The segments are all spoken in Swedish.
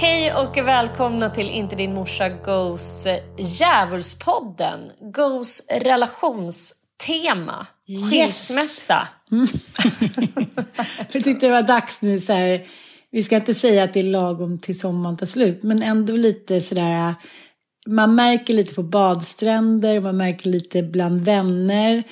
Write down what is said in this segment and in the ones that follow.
Hej och välkomna till Inte din morsa Goes Djävulspodden. Goes relationstema. Skilsmässa. Yes. Jag tyckte det var dags nu så här. Vi ska inte säga att det är lagom till sommaren tar slut. Men ändå lite sådär. Man märker lite på badstränder. Man märker lite bland vänner.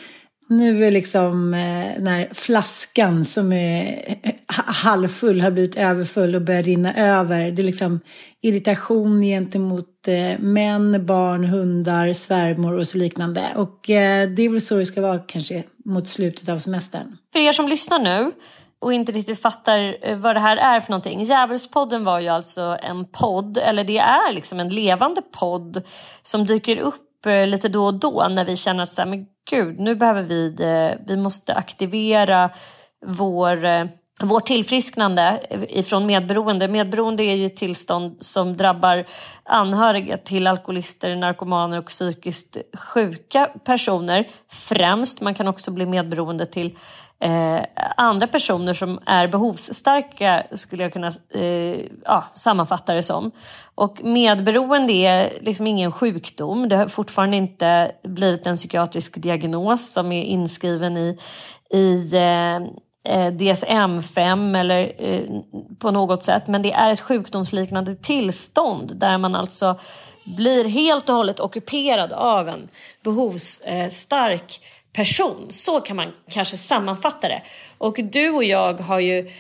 Nu är liksom eh, när flaskan som är halvfull har blivit överfull och börjar rinna över. Det är liksom irritation gentemot eh, män, barn, hundar, svärmor och så liknande. Och eh, det är väl så det ska vara kanske mot slutet av semestern. För er som lyssnar nu och inte riktigt fattar vad det här är för någonting. Djävulspodden var ju alltså en podd, eller det är liksom en levande podd som dyker upp Eh, lite då och då när vi känner att så här, men gud, nu behöver vi, eh, vi måste aktivera vår, eh, vårt tillfrisknande ifrån medberoende. Medberoende är ju ett tillstånd som drabbar anhöriga till alkoholister, narkomaner och psykiskt sjuka personer främst. Man kan också bli medberoende till Eh, andra personer som är behovsstarka skulle jag kunna eh, ja, sammanfatta det som. Och medberoende är liksom ingen sjukdom. Det har fortfarande inte blivit en psykiatrisk diagnos som är inskriven i, i eh, eh DSM-5 eller eh, på något sätt. Men det är ett sjukdomsliknande tillstånd där man alltså blir helt och hållet ockuperad av en behovsstark person. Så kan man kanske sammanfatta det. Och du och jag har ju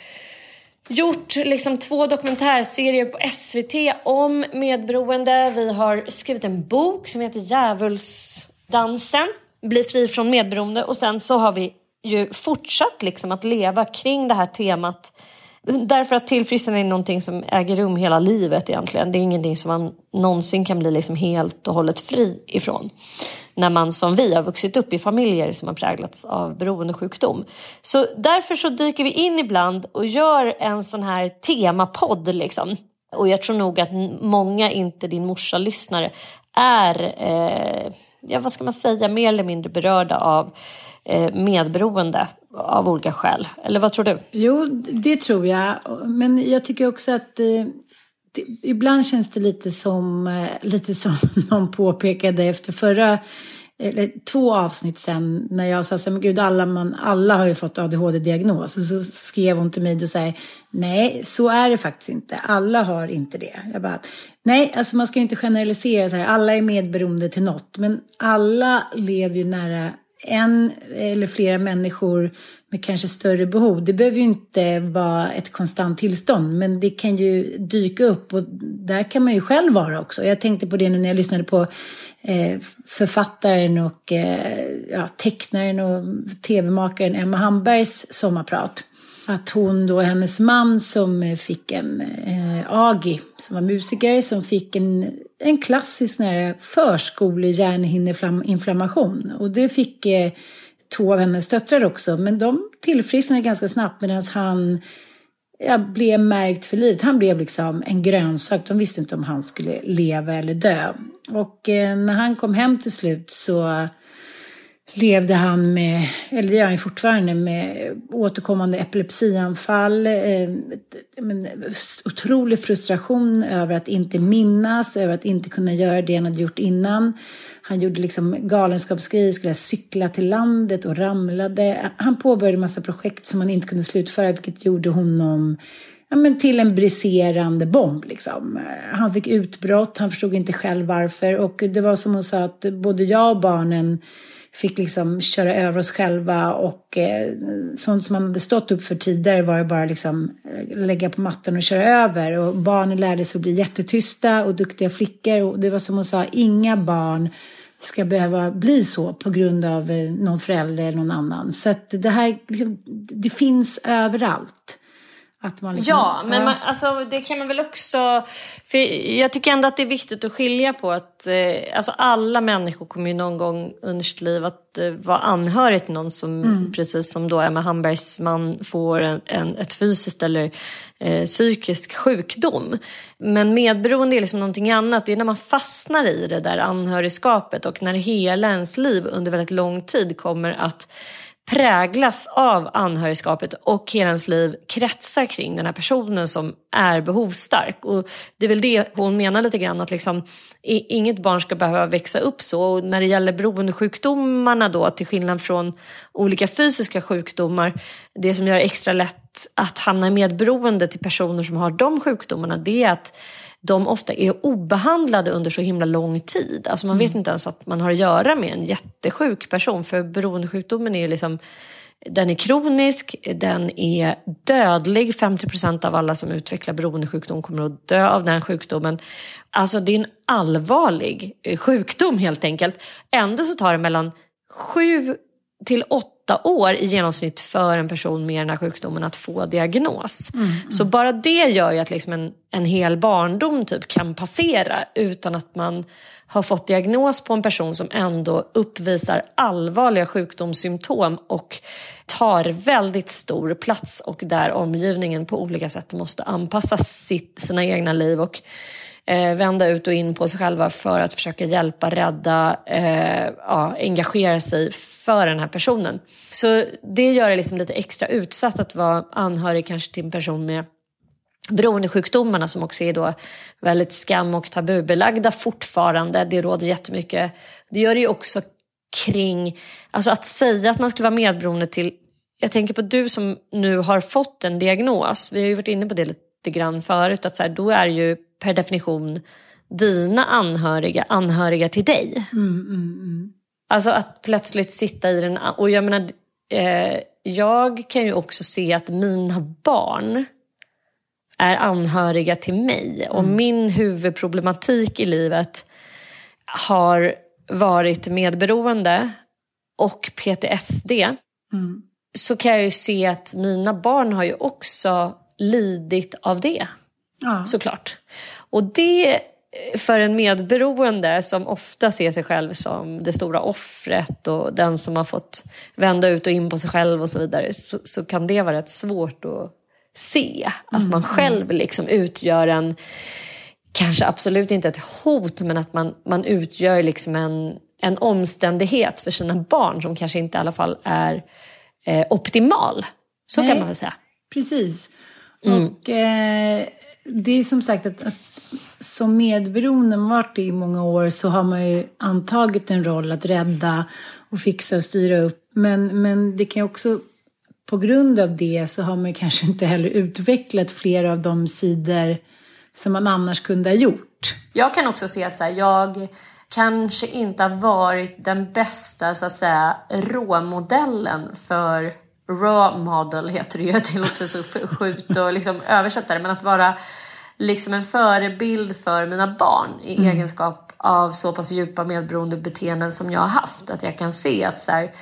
gjort liksom två dokumentärserier på SVT om medberoende. Vi har skrivit en bok som heter Djävulsdansen, Bli fri från medberoende och sen så har vi ju fortsatt liksom att leva kring det här temat Därför att tillfrisknande är någonting som äger rum hela livet egentligen. Det är ingenting som man någonsin kan bli liksom helt och hållet fri ifrån. När man som vi har vuxit upp i familjer som har präglats av beroendesjukdom. Så därför så dyker vi in ibland och gör en sån här temapodd liksom. Och jag tror nog att många Inte din morsa-lyssnare är, eh, ja vad ska man säga, mer eller mindre berörda av eh, medberoende av olika skäl. Eller vad tror du? Jo, det tror jag. Men jag tycker också att eh, det, ibland känns det lite som, eh, lite som någon påpekade efter förra eller två avsnitt sen när jag sa så men gud alla, man, alla har ju fått ADHD-diagnos. Och så skrev hon till mig och sa nej så är det faktiskt inte. Alla har inte det. Jag bara, nej alltså man ska ju inte generalisera så här, alla är medberoende till något. Men alla lever ju nära en eller flera människor med kanske större behov. Det behöver ju inte vara ett konstant tillstånd, men det kan ju dyka upp och där kan man ju själv vara också. Jag tänkte på det nu när jag lyssnade på eh, författaren och eh, ja, tecknaren och tv-makaren Emma Hambergs sommarprat att hon då, hennes man som eh, fick en eh, Agi, som var musiker, som fick en, en klassisk förskolehjärnhinneinflammation. Och det fick eh, två av hennes döttrar också, men de tillfrisknade ganska snabbt medan han ja, blev märkt för livet. Han blev liksom en grönsak. De visste inte om han skulle leva eller dö. Och eh, när han kom hem till slut så levde han med, eller det gör han fortfarande, med återkommande epilepsianfall. Eh, otrolig frustration över att inte minnas, över att inte kunna göra det han hade gjort innan. Han gjorde liksom galenskapsgrejer, skulle cykla till landet och ramlade. Han påbörjade massa projekt som han inte kunde slutföra, vilket gjorde honom ja, men till en briserande bomb. Liksom. Han fick utbrott, han förstod inte själv varför. Och det var som hon sa att både jag och barnen fick liksom köra över oss själva och eh, sånt som man hade stått upp för tidigare var det bara liksom eh, lägga på mattan och köra över. Och barnen lärde sig att bli jättetysta och duktiga flickor. Och det var som hon sa, inga barn ska behöva bli så på grund av eh, någon förälder eller någon annan. Så att det här, liksom, det finns överallt. Att man liksom, ja, men man, alltså, det kan man väl också... För jag tycker ändå att det är viktigt att skilja på att eh, alltså, alla människor kommer ju någon gång under sitt liv att eh, vara anhörig till någon som, mm. precis som då Emma Hambergs man, får en, en, ett fysiskt eller eh, psykisk sjukdom. Men medberoende är liksom någonting annat. Det är när man fastnar i det där anhörigskapet och när hela ens liv under väldigt lång tid kommer att präglas av anhörigskapet och hela ens liv kretsar kring den här personen som är behovsstark. Och det är väl det hon menar lite grann, att liksom, inget barn ska behöva växa upp så. Och när det gäller beroendesjukdomarna då, till skillnad från olika fysiska sjukdomar, det som gör det extra lätt att hamna i medberoende till personer som har de sjukdomarna, det är att de ofta är obehandlade under så himla lång tid. Alltså man vet mm. inte ens att man har att göra med en jättesjuk person. För beroendesjukdomen är liksom, den är kronisk, den är dödlig. 50 procent av alla som utvecklar beroendesjukdom kommer att dö av den sjukdomen. Alltså det är en allvarlig sjukdom helt enkelt. Ändå så tar det mellan sju till åtta år i genomsnitt för en person med den här sjukdomen att få diagnos. Mm, mm. Så bara det gör ju att liksom en, en hel barndom typ kan passera utan att man har fått diagnos på en person som ändå uppvisar allvarliga sjukdomssymptom och tar väldigt stor plats och där omgivningen på olika sätt måste anpassa sitt, sina egna liv och eh, vända ut och in på sig själva för att försöka hjälpa, rädda, eh, ja, engagera sig för den här personen. Så det gör det liksom lite extra utsatt att vara anhörig kanske till en person med beroendesjukdomarna som också är då väldigt skam och tabubelagda fortfarande. Det råder jättemycket. Det gör det ju också kring, alltså att säga att man skulle vara medberoende till jag tänker på du som nu har fått en diagnos. Vi har ju varit inne på det lite grann förut. Att så här, då är ju per definition dina anhöriga anhöriga till dig. Mm, mm, mm. Alltså att plötsligt sitta i den... Och jag menar, eh, jag kan ju också se att mina barn är anhöriga till mig. Och mm. min huvudproblematik i livet har varit medberoende och PTSD. Mm. Så kan jag ju se att mina barn har ju också lidit av det. Ja. Såklart. Och det för en medberoende som ofta ser sig själv som det stora offret och den som har fått vända ut och in på sig själv och så vidare så, så kan det vara rätt svårt att se. Att man mm. själv liksom utgör en, kanske absolut inte ett hot, men att man, man utgör liksom en, en omständighet för sina barn som kanske inte i alla fall är eh, optimal. Så Nej, kan man väl säga. Precis. Mm. Och eh, det är som sagt att, att som medberoende varit i många år så har man ju antagit en roll att rädda och fixa och styra upp. Men, men det kan ju också, på grund av det så har man kanske inte heller utvecklat flera av de sidor som man annars kunde ha gjort. Jag kan också se att så här, jag kanske inte har varit den bästa så att säga råmodellen för raw model heter det ju, det låter så sjukt att liksom översätta det, men att vara liksom en förebild för mina barn i mm. egenskap av så pass djupa medberoende beteenden som jag har haft. Att jag kan se att så här,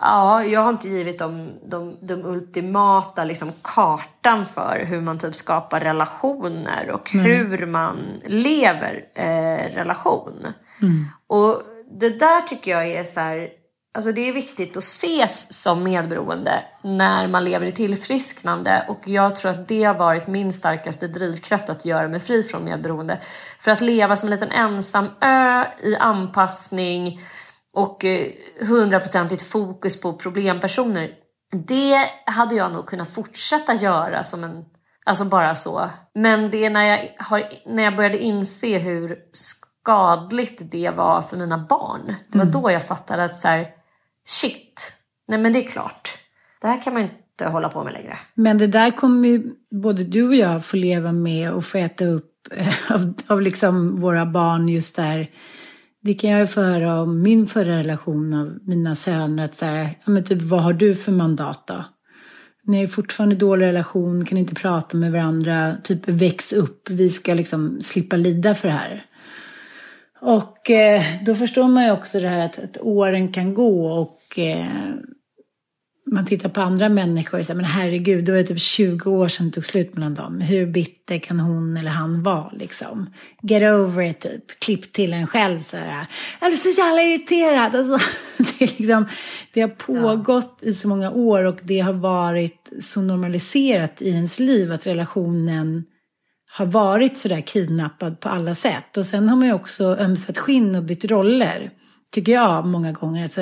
Ja, jag har inte givit dem de, de ultimata liksom, kartan för hur man typ skapar relationer och mm. hur man lever eh, relation. Mm. Och det där tycker jag är så här, Alltså det är viktigt att ses som medberoende när man lever i tillfrisknande och jag tror att det har varit min starkaste drivkraft att göra mig fri från medberoende. För att leva som en liten ensam ö i anpassning och eh, hundraprocentigt fokus på problempersoner. Det hade jag nog kunnat fortsätta göra som en, alltså bara så. Men det är när jag, har, när jag började inse hur skadligt det var för mina barn. Det var mm. då jag fattade att så här, shit, nej men det är klart. Det här kan man inte hålla på med längre. Men det där kommer ju både du och jag få leva med och få äta upp eh, av, av liksom våra barn just där. Det kan jag ju få höra om min förra relation av mina söner. Att så här, ja men typ vad har du för mandat då? Ni har fortfarande dålig relation, kan inte prata med varandra, typ väx upp, vi ska liksom slippa lida för det här. Och eh, då förstår man ju också det här att, att åren kan gå och eh, man tittar på andra människor och säger, men herregud, det var typ 20 år sedan det tog slut mellan dem. Hur bitter kan hon eller han vara liksom? Get over it, typ. Klipp till en själv så här. Jag blir så jävla irriterad. Alltså, det, är liksom, det har pågått ja. i så många år och det har varit så normaliserat i ens liv att relationen har varit sådär kidnappad på alla sätt. Och sen har man ju också ömsat skinn och bytt roller, tycker jag många gånger. Alltså,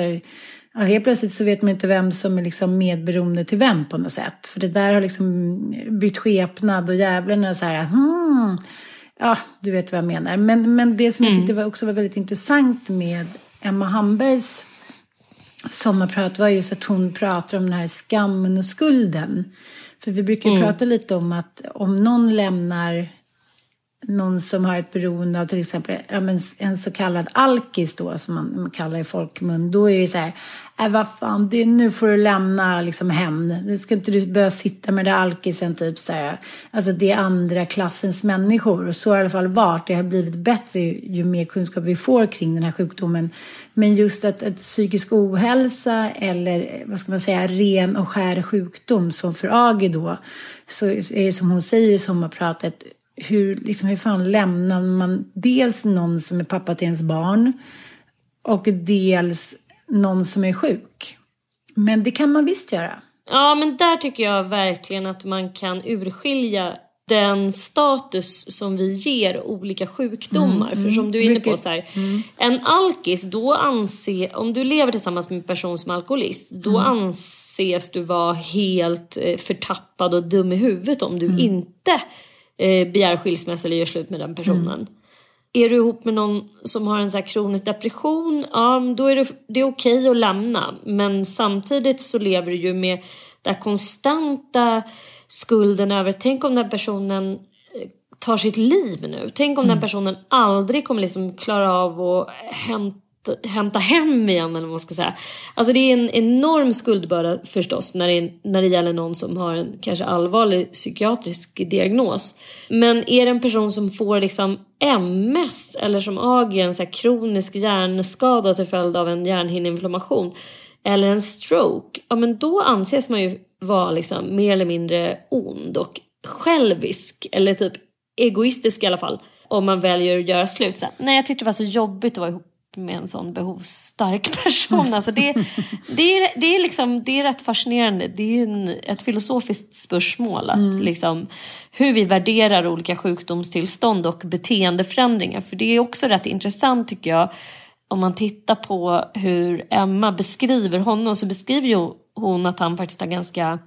ja, helt plötsligt så vet man inte vem som är liksom medberoende till vem på något sätt. För det där har liksom bytt skepnad och djävulen är så här, hmm, ja, du vet vad jag menar. Men, men det som mm. jag tyckte också var väldigt intressant med Emma Hambergs sommarprat var just att hon pratar om den här skammen och skulden. För vi brukar mm. prata lite om att om någon lämnar någon som har ett beroende av till exempel en så kallad alkis då som man kallar i folkmun. Då är det så här, äh, vad fan, det, nu får du lämna liksom hem. Nu ska inte du behöva sitta med den alkisen typ så här. Alltså det är andra klassens människor. Och så har det i alla fall varit. Det har blivit bättre ju, ju mer kunskap vi får kring den här sjukdomen. Men just att, att psykisk ohälsa eller vad ska man säga, ren och skär sjukdom som för Agi då, så är det som hon säger i sommarpratet, hur, liksom, hur fan lämnar man dels någon som är pappa till ens barn och dels någon som är sjuk? Men det kan man visst göra. Ja, men där tycker jag verkligen att man kan urskilja den status som vi ger olika sjukdomar. Mm, För som du är inne på, så här, mm. en alkis, då anse, om du lever tillsammans med en person som är alkoholist, då mm. anses du vara helt eh, förtappad och dum i huvudet om du mm. inte eh, begär skilsmässa eller gör slut med den personen. Mm. Är du ihop med någon som har en så kronisk depression, ja då är det, det är okej att lämna. Men samtidigt så lever du ju med den konstanta skulden över, tänk om den personen eh, tar sitt liv nu. Tänk om mm. den personen aldrig kommer liksom klara av att hämta hämta hem igen eller vad man ska säga. Alltså det är en enorm skuldbörda förstås när det, när det gäller någon som har en kanske allvarlig psykiatrisk diagnos. Men är det en person som får liksom MS eller som AG, en så här kronisk hjärnskada till följd av en hjärnhinneinflammation eller en stroke, ja men då anses man ju vara liksom mer eller mindre ond och självisk eller typ egoistisk i alla fall om man väljer att göra slut. Så, nej, jag tyckte det var så jobbigt att vara ihop med en sån behovsstark person. Alltså det, det, är, det, är liksom, det är rätt fascinerande. Det är en, ett filosofiskt spörsmål. Att mm. liksom, hur vi värderar olika sjukdomstillstånd och beteendeförändringar. För det är också rätt intressant tycker jag. Om man tittar på hur Emma beskriver honom så beskriver ju hon att han faktiskt har ganska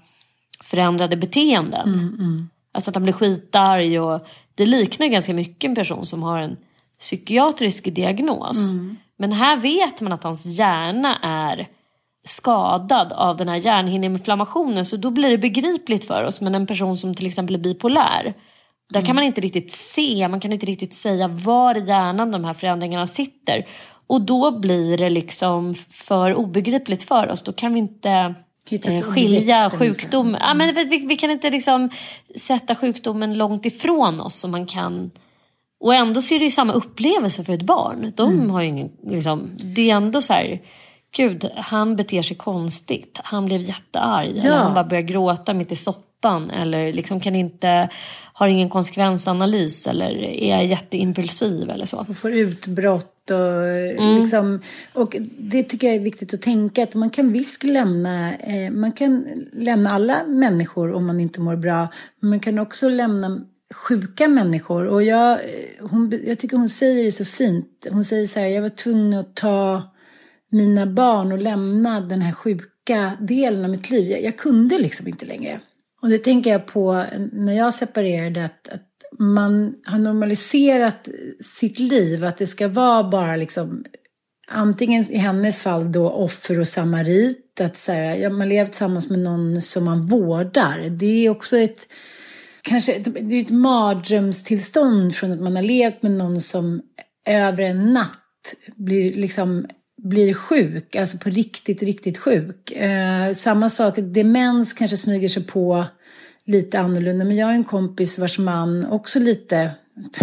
förändrade beteenden. Mm, mm. Alltså att han blir skitarg och det liknar ganska mycket en person som har en psykiatrisk diagnos. Mm. Men här vet man att hans hjärna är skadad av den här hjärnhinneinflammationen så då blir det begripligt för oss. Men en person som till exempel är bipolär, där kan man inte riktigt se, man kan inte riktigt säga var i hjärnan de här förändringarna sitter. Och då blir det liksom för obegripligt för oss. Då kan vi inte eh, skilja sjukdom. Mm. Ja, men vi, vi, kan inte liksom sätta sjukdomen långt ifrån oss som man kan och ändå så är det ju samma upplevelse för ett barn. De mm. har ingen, liksom, det är ändå så här gud, han beter sig konstigt. Han blev jättearg. Ja. Eller han bara börjar gråta mitt i soppan. Eller liksom kan inte, har ingen konsekvensanalys. Eller är jätteimpulsiv eller så. och får utbrott och liksom. Och det tycker jag är viktigt att tänka att man kan visst lämna, eh, man kan lämna alla människor om man inte mår bra. Men man kan också lämna sjuka människor. Och jag, hon, jag tycker hon säger det så fint. Hon säger så här, jag var tvungen att ta mina barn och lämna den här sjuka delen av mitt liv. Jag, jag kunde liksom inte längre. Och det tänker jag på när jag separerade, att, att man har normaliserat sitt liv, att det ska vara bara liksom antingen i hennes fall då offer och samarit, att så här, ja, man lever tillsammans med någon som man vårdar. Det är också ett kanske det är ett mardrömstillstånd från att man har levt med någon som över en natt blir liksom blir sjuk, alltså på riktigt, riktigt sjuk. Eh, samma sak, demens kanske smyger sig på lite annorlunda. Men jag har en kompis vars man också lite,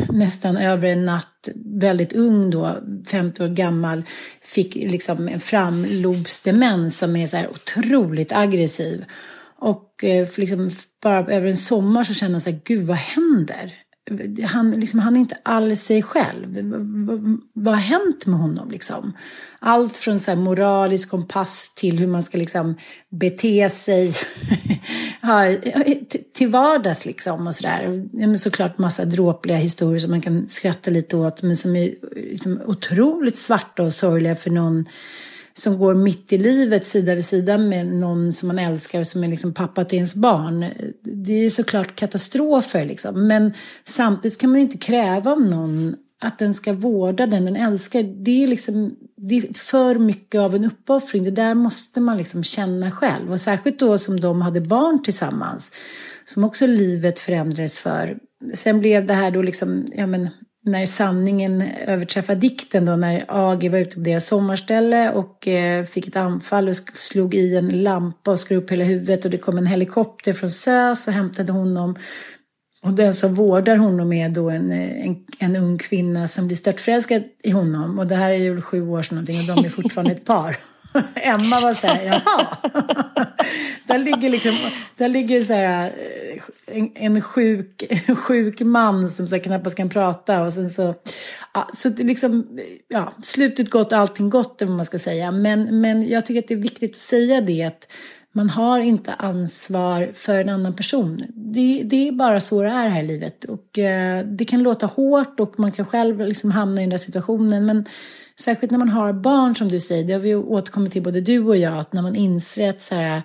nästan över en natt, väldigt ung då, 50 år gammal, fick liksom en framlobsdemens som är så här otroligt aggressiv. Och eh, liksom bara över en sommar så kände han så här, gud vad händer? Han, liksom, han är inte alls sig själv. V- Vad har hänt med honom? Liksom? Allt från så här moralisk kompass till hur man ska liksom bete sig till- vardags. Liksom, och så där. Ja, men såklart massa dråpliga historier som man kan skratta lite åt men som är liksom, otroligt svarta och sorgliga för någon som går mitt i livet sida vid sida med någon som man älskar som är liksom pappa till ens barn. Det är såklart katastrofer liksom. Men samtidigt kan man inte kräva av någon att den ska vårda den den älskar. Det är liksom det är för mycket av en uppoffring. Det där måste man liksom känna själv. Och särskilt då som de hade barn tillsammans. Som också livet förändrades för. Sen blev det här då liksom, ja men när sanningen överträffar dikten då när AG var ute på deras sommarställe och eh, fick ett anfall och slog i en lampa och skar upp hela huvudet och det kom en helikopter från SÖS och hämtade honom. Och den som vårdar honom är då en, eh, en, en ung kvinna som blir störtförälskad i honom. Och det här är ju sju år sedan någonting och de är fortfarande ett par. Emma var så här, jaha. där ligger liksom, där ligger så här eh, en, en, sjuk, en sjuk man som så här knappast kan prata och sen så, ja, så det liksom, ja, slutet gott, allting gott är vad man ska säga. Men, men jag tycker att det är viktigt att säga det att man har inte ansvar för en annan person. Det, det är bara så det är här i livet. Och eh, det kan låta hårt och man kan själv liksom hamna i den där situationen. Men särskilt när man har barn som du säger, det har vi återkommit till både du och jag, att när man inser att så här,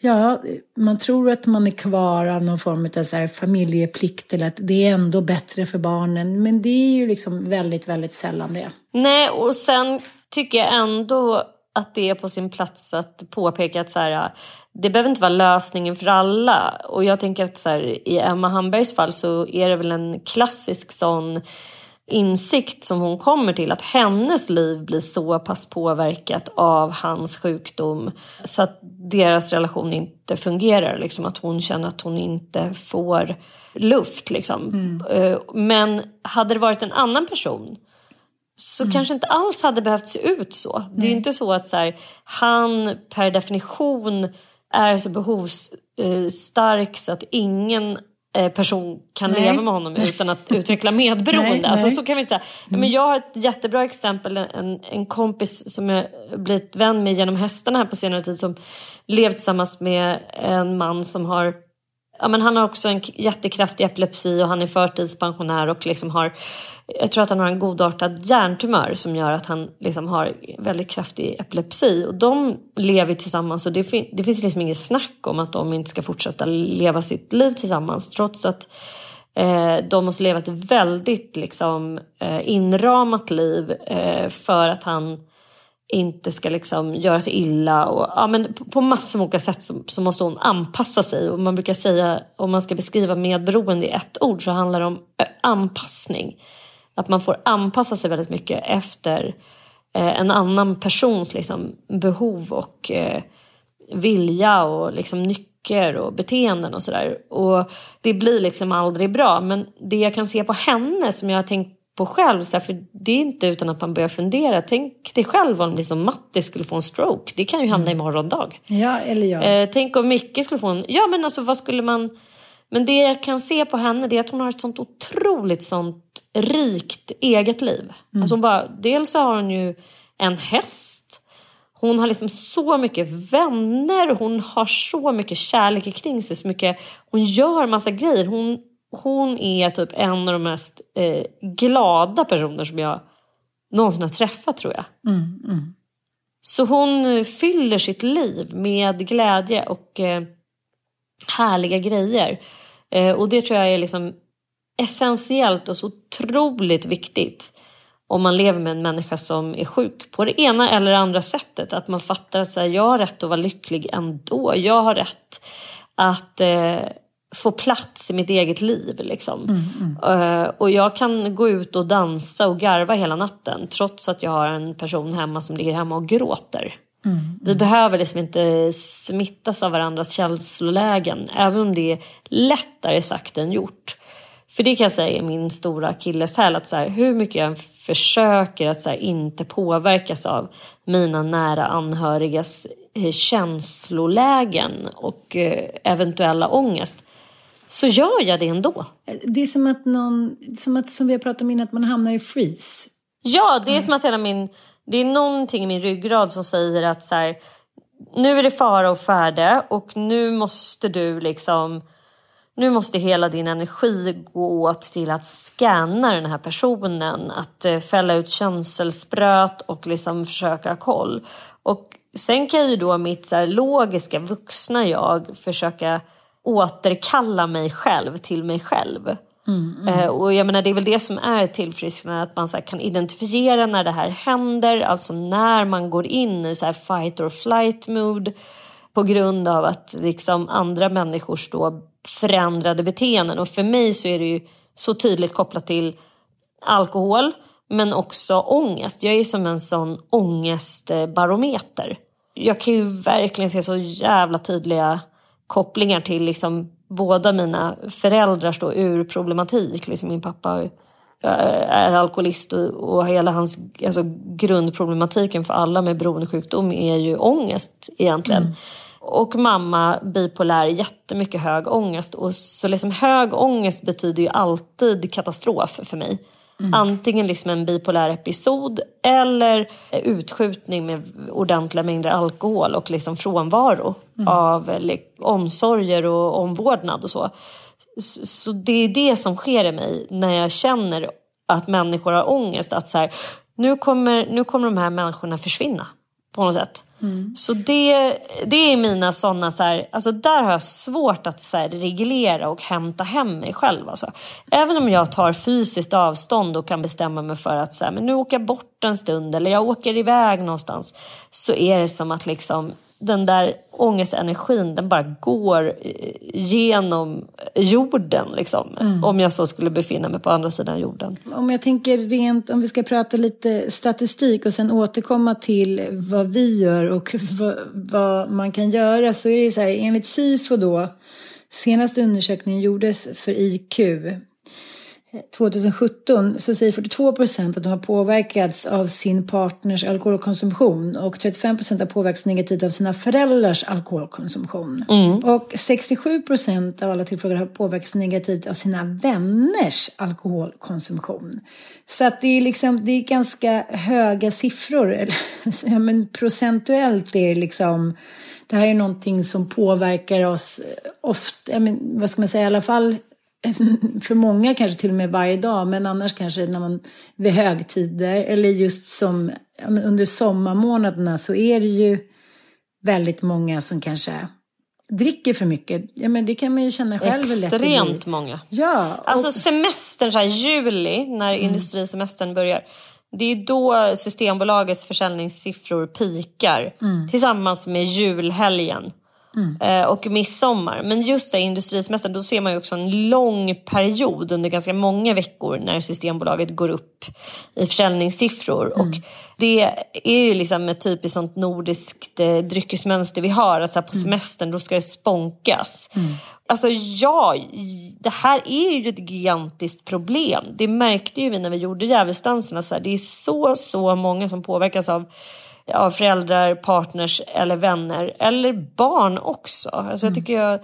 ja, man tror att man är kvar av någon form av så här familjeplikt eller att det är ändå bättre för barnen. Men det är ju liksom väldigt, väldigt sällan det. Nej, och sen tycker jag ändå att det är på sin plats att påpeka att så här, det behöver inte vara lösningen för alla. Och jag tänker att så här, i Emma Hambergs fall så är det väl en klassisk sån insikt som hon kommer till att hennes liv blir så pass påverkat av hans sjukdom så att deras relation inte fungerar. Liksom att hon känner att hon inte får luft. Liksom. Eh, Men hade det varit en annan person så kanske inte alls hade behövt se ut så. Det är inte så att så här, han per definition är så behovsstark så att ingen eh, person kan Nej. leva med honom utan att utveckla medberoende. Nej, alltså, nej. så kan vi inte säga. Men jag har ett jättebra exempel, en, en kompis som jag blivit vän med genom hästarna här på senare tid som levt tillsammans med en man som har Ja, men han har också en jättekraftig epilepsi och han är förtidspensionär och liksom har, jag tror att han har en godartad hjärntumör som gör att han liksom har väldigt kraftig epilepsi. Och de lever tillsammans och det, fin- det finns liksom inget snack om att de inte ska fortsätta leva sitt liv tillsammans trots att eh, de måste leva ett väldigt liksom, eh, inramat liv eh, för att han inte ska liksom göra sig illa. Och, ja, men på, på massor av olika sätt så, så måste hon anpassa sig. Och man brukar säga, om man ska beskriva medberoende i ett ord så handlar det om anpassning. Att man får anpassa sig väldigt mycket efter eh, en annan persons liksom, behov och eh, vilja och liksom, nycker och beteenden och sådär. Och det blir liksom aldrig bra. Men det jag kan se på henne som jag har tänkt på själv. Så här, för det är inte utan att man börjar fundera. Tänk dig själv om liksom Matti skulle få en stroke. Det kan ju hamna mm. imorgon dag. Ja, eller jag. Eh, tänk om Micke skulle få en... Ja, men alltså vad skulle man... Men det jag kan se på henne det är att hon har ett sånt otroligt sånt rikt eget liv. Mm. Alltså bara, dels så har hon ju en häst. Hon har liksom så mycket vänner, hon har så mycket kärlek kring sig. Så mycket, hon gör massa grejer. Hon, hon är typ en av de mest eh, glada personer som jag någonsin har träffat tror jag. Mm, mm. Så hon fyller sitt liv med glädje och eh, härliga grejer. Eh, och det tror jag är liksom essentiellt och så otroligt viktigt om man lever med en människa som är sjuk på det ena eller andra sättet. Att man fattar att så här, jag har rätt att vara lycklig ändå. Jag har rätt att eh, få plats i mitt eget liv. Liksom. Mm, mm. Uh, och jag kan gå ut och dansa och garva hela natten trots att jag har en person hemma som ligger hemma och gråter. Mm, mm. Vi behöver liksom inte smittas av varandras känslolägen, även om det är lättare sagt än gjort. För det kan jag säga är min stora akilleshäl, att så här, hur mycket jag försöker att så här, inte påverkas av mina nära anhörigas eh, känslolägen och eh, eventuella ångest, så gör jag det ändå. Det är som att någon, som, att, som vi har pratat om innan, att man hamnar i freeze. Ja, det är mm. som att hela min det är någonting i min ryggrad som säger att så här, nu är det fara och färde och nu måste du liksom nu måste hela din energi gå åt till att scanna den här personen, att eh, fälla ut känselspröt och liksom försöka koll. Och sen kan ju då mitt så logiska vuxna jag försöka återkalla mig själv till mig själv. Mm, mm. Eh, och jag menar, det är väl det som är tillfrisknande, att man så kan identifiera när det här händer, alltså när man går in i så här fight or flight mood på grund av att liksom andra människors då förändrade beteenden. Och för mig så är det ju så tydligt kopplat till alkohol, men också ångest. Jag är som en sån ångestbarometer. Jag kan ju verkligen se så jävla tydliga kopplingar till liksom båda mina föräldrar står ur problematik. Liksom min pappa är alkoholist och, och hela hans alltså grundproblematiken för alla med beroendesjukdom är ju ångest egentligen. Mm. Och mamma bipolär, jättemycket hög ångest. Och så liksom hög ångest betyder ju alltid katastrof för mig. Mm. Antingen liksom en bipolär episod eller utskjutning med ordentliga mängder alkohol och liksom frånvaro mm. av omsorger och omvårdnad och så. Så det är det som sker i mig när jag känner att människor har ångest. Att så här, nu, kommer, nu kommer de här människorna försvinna på något sätt. Mm. Så det, det är mina sådana, så här, alltså där har jag svårt att så här, reglera och hämta hem mig själv. Alltså. Även om jag tar fysiskt avstånd och kan bestämma mig för att så här, men nu åker jag bort en stund eller jag åker iväg någonstans. Så är det som att liksom den där ångestenergin den bara går genom jorden liksom. Mm. Om jag så skulle befinna mig på andra sidan jorden. Om jag tänker rent, om vi ska prata lite statistik och sen återkomma till vad vi gör och vad, vad man kan göra så är det så här, enligt SIFO då, senaste undersökningen gjordes för IQ 2017 så säger 42 procent att de har påverkats av sin partners alkoholkonsumtion och 35 procent har påverkats negativt av sina föräldrars alkoholkonsumtion. Mm. Och 67 procent av alla tillfrågade har påverkats negativt av sina vänners alkoholkonsumtion. Så att det är liksom, det är ganska höga siffror. Ja, men procentuellt är det liksom det här är någonting som påverkar oss ofta, men, vad ska man säga, i alla fall för många kanske till och med varje dag, men annars kanske när man vid högtider eller just som under sommarmånaderna så är det ju väldigt många som kanske dricker för mycket. Ja, men det kan man ju känna själv Extremt många. Ja. Och... Alltså semestern, så här, juli, när mm. industrisemestern börjar. Det är då Systembolagets försäljningssiffror pikar. Mm. Tillsammans med julhelgen. Mm. och midsommar. Men just det, industrisemestern, då ser man ju också en lång period under ganska många veckor när Systembolaget går upp i försäljningssiffror. Mm. Och det är ju liksom ett typiskt sånt nordiskt eh, dryckesmönster vi har. Att så på mm. semestern då ska det spånkas. Mm. Alltså ja, det här är ju ett gigantiskt problem. Det märkte ju vi när vi gjorde djävulsdanserna. Det är så, så många som påverkas av av föräldrar, partners eller vänner. Eller barn också. Alltså jag mm. tycker jag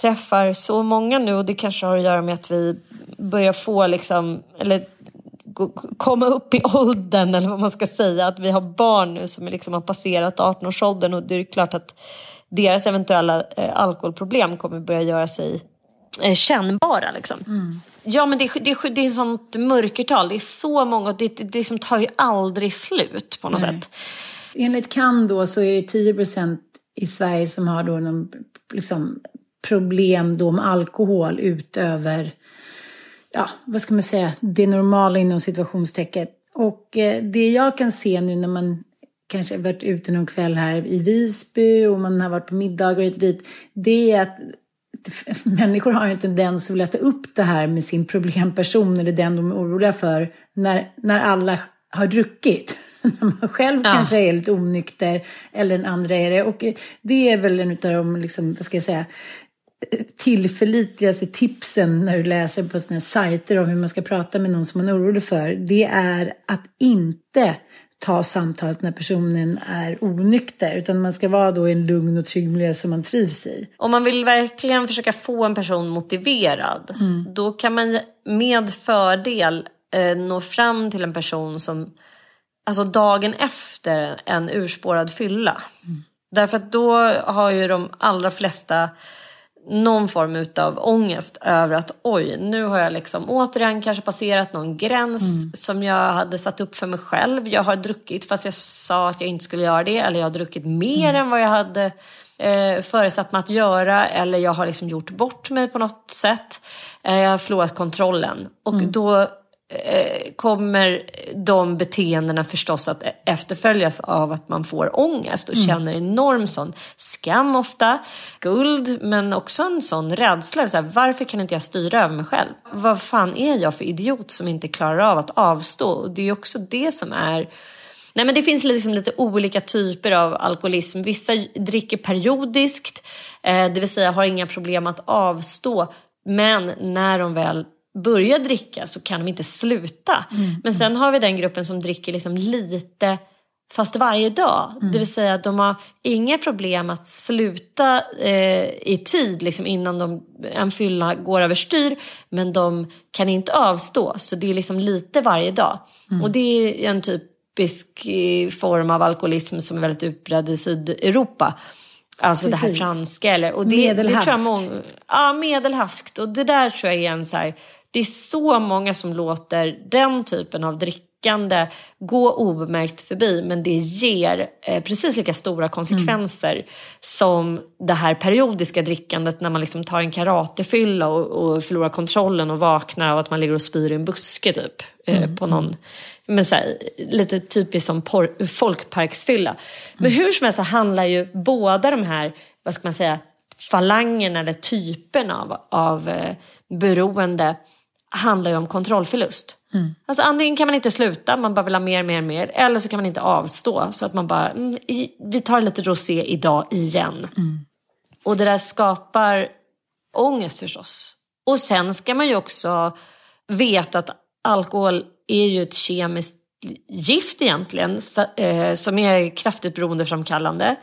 träffar så många nu och det kanske har att göra med att vi börjar få liksom, eller komma upp i åldern eller vad man ska säga. Att vi har barn nu som liksom har passerat 18-årsåldern och det är klart att deras eventuella eh, alkoholproblem kommer börja göra sig eh, kännbara. Liksom. Mm. Ja men det, det, det är sånt mörkertal, det är så många, det, det, det som tar ju aldrig slut på något Nej. sätt. Enligt CAN då så är det 10 procent i Sverige som har då någon, liksom, problem då med alkohol utöver, ja vad ska man säga, det normala inom situationstecket. Och eh, det jag kan se nu när man kanske varit ute någon kväll här i Visby och man har varit på middagar och dit, det är att människor har ju en tendens att vilja ta upp det här med sin problemperson eller den de är oroliga för när, när alla har druckit när man själv ja. kanske är lite onykter eller den andra är det. Och det är väl en av de, liksom, vad ska jag säga, tillförlitligaste tipsen när du läser på sådana här sajter om hur man ska prata med någon som man är orolig för. Det är att inte ta samtalet när personen är onykter. Utan man ska vara då i en lugn och trygg miljö som man trivs i. Om man vill verkligen försöka få en person motiverad. Mm. Då kan man med fördel eh, nå fram till en person som alltså dagen efter en urspårad fylla. Mm. Därför att då har ju de allra flesta någon form av ångest över att oj, nu har jag liksom återigen kanske passerat någon gräns mm. som jag hade satt upp för mig själv. Jag har druckit fast jag sa att jag inte skulle göra det eller jag har druckit mer mm. än vad jag hade eh, föresatt mig att göra eller jag har liksom gjort bort mig på något sätt. Eh, jag har förlorat kontrollen och mm. då kommer de beteendena förstås att efterföljas av att man får ångest och mm. känner enorm sån skam ofta, skuld men också en sån rädsla. Så här, varför kan inte jag styra över mig själv? Vad fan är jag för idiot som inte klarar av att avstå? Och det är också det som är Nej, men det finns liksom lite olika typer av alkoholism. Vissa dricker periodiskt, eh, det vill säga har inga problem att avstå. Men när de väl börjar dricka så kan de inte sluta. Mm. Men sen har vi den gruppen som dricker liksom lite fast varje dag. Mm. Det vill säga att de har inga problem att sluta eh, i tid liksom innan de, en fylla går överstyr. Men de kan inte avstå. Så det är liksom lite varje dag. Mm. Och det är en typisk eh, form av alkoholism som är väldigt utbredd i Sydeuropa. Alltså Precis. det här franska. Eller, och det, medelhavskt. Det tror jag många, ja, medelhavskt. Och det där tror jag är en så här, det är så många som låter den typen av drickande gå obemärkt förbi men det ger eh, precis lika stora konsekvenser mm. som det här periodiska drickandet när man liksom tar en karatefylla och, och förlorar kontrollen och vaknar av att man ligger och spyr i en buske typ. Eh, mm. på någon, men så här, lite typiskt som por, folkparksfylla. Mm. Men hur som helst så handlar ju båda de här, vad ska man säga, falangerna eller typerna av, av eh, beroende handlar ju om kontrollförlust. Mm. Alltså antingen kan man inte sluta, man bara vill ha mer, mer, mer. Eller så kan man inte avstå. Så att man bara, mm, vi tar lite rosé idag igen. Mm. Och det där skapar ångest förstås. Och sen ska man ju också veta att alkohol är ju ett kemiskt gift egentligen. Eh, som är kraftigt beroendeframkallande.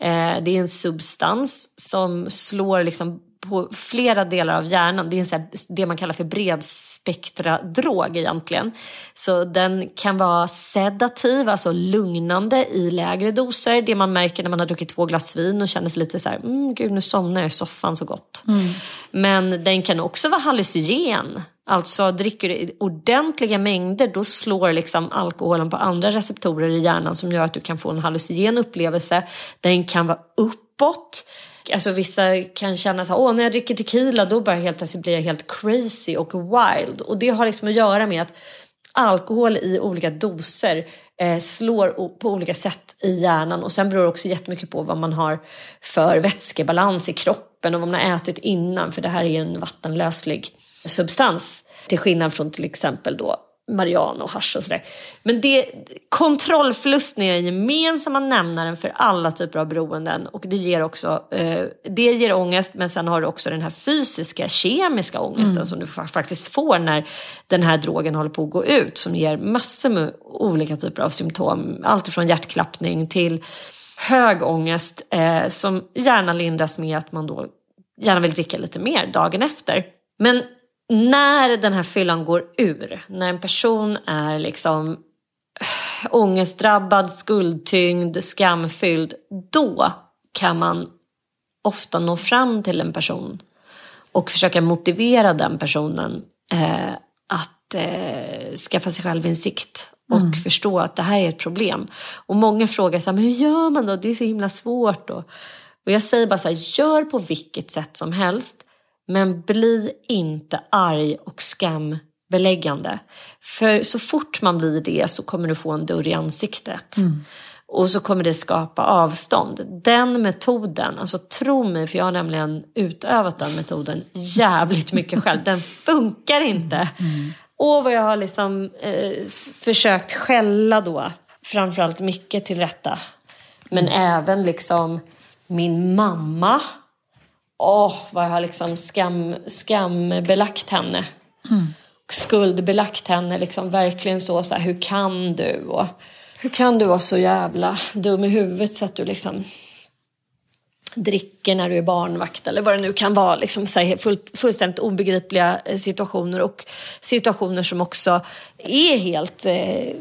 Eh, det är en substans som slår liksom på flera delar av hjärnan. Det är en så här, det man kallar för bredspektradrog egentligen. Så den kan vara sedativ, alltså lugnande i lägre doser. Det man märker när man har druckit två glas vin och känner sig lite så här, mm, gud nu somnar jag i soffan så gott. Mm. Men den kan också vara hallucinogen. Alltså dricker du ordentliga mängder då slår liksom alkoholen på andra receptorer i hjärnan som gör att du kan få en hallucinogen upplevelse. Den kan vara uppåt Alltså vissa kan känna så här, åh när jag dricker tequila då bara helt plötsligt blir jag helt crazy och wild. Och det har liksom att göra med att alkohol i olika doser eh, slår på olika sätt i hjärnan och sen beror det också jättemycket på vad man har för vätskebalans i kroppen och vad man har ätit innan för det här är ju en vattenlöslig substans till skillnad från till exempel då marijuana och hasch och sådär. Men det, kontrollförlusten är den gemensamma nämnaren för alla typer av beroenden och det ger också eh, det ger ångest men sen har du också den här fysiska, kemiska ångesten mm. som du faktiskt får när den här drogen håller på att gå ut som ger massor med olika typer av symptom. Allt från hjärtklappning till hög ångest eh, som gärna lindras med att man då gärna vill dricka lite mer dagen efter. Men när den här fyllan går ur, när en person är liksom ångestdrabbad, skuldtyngd, skamfylld, då kan man ofta nå fram till en person och försöka motivera den personen eh, att eh, skaffa sig självinsikt och mm. förstå att det här är ett problem. Och många frågar så här, men hur gör man då? Det är så himla svårt. Och, och jag säger bara så här, gör på vilket sätt som helst. Men bli inte arg och skambeläggande. För så fort man blir det så kommer du få en dörr i ansiktet. Mm. Och så kommer det skapa avstånd. Den metoden, alltså tro mig för jag har nämligen utövat den metoden jävligt mycket själv. Den funkar inte. Mm. Och vad jag har liksom eh, försökt skälla då, framförallt Micke till rätta. Men även liksom min mamma åh, vad jag har liksom skam, skambelagt henne. Mm. Skuldbelagt henne, liksom verkligen så, så här, hur kan du? Och, hur kan du vara så jävla dum i huvudet så att du liksom dricker när du är barnvakt eller vad det nu kan vara. Liksom, så här, full, fullständigt obegripliga eh, situationer och situationer som också är helt eh,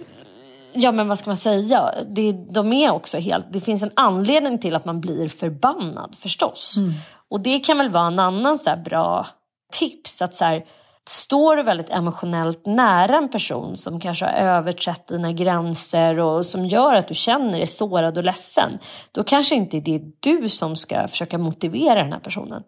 Ja men vad ska man säga, det, de är också helt, det finns en anledning till att man blir förbannad förstås. Mm. Och det kan väl vara en annan så bra tips. att så här, Står du väldigt emotionellt nära en person som kanske har överträtt dina gränser och som gör att du känner dig sårad och ledsen. Då kanske inte det är du som ska försöka motivera den här personen.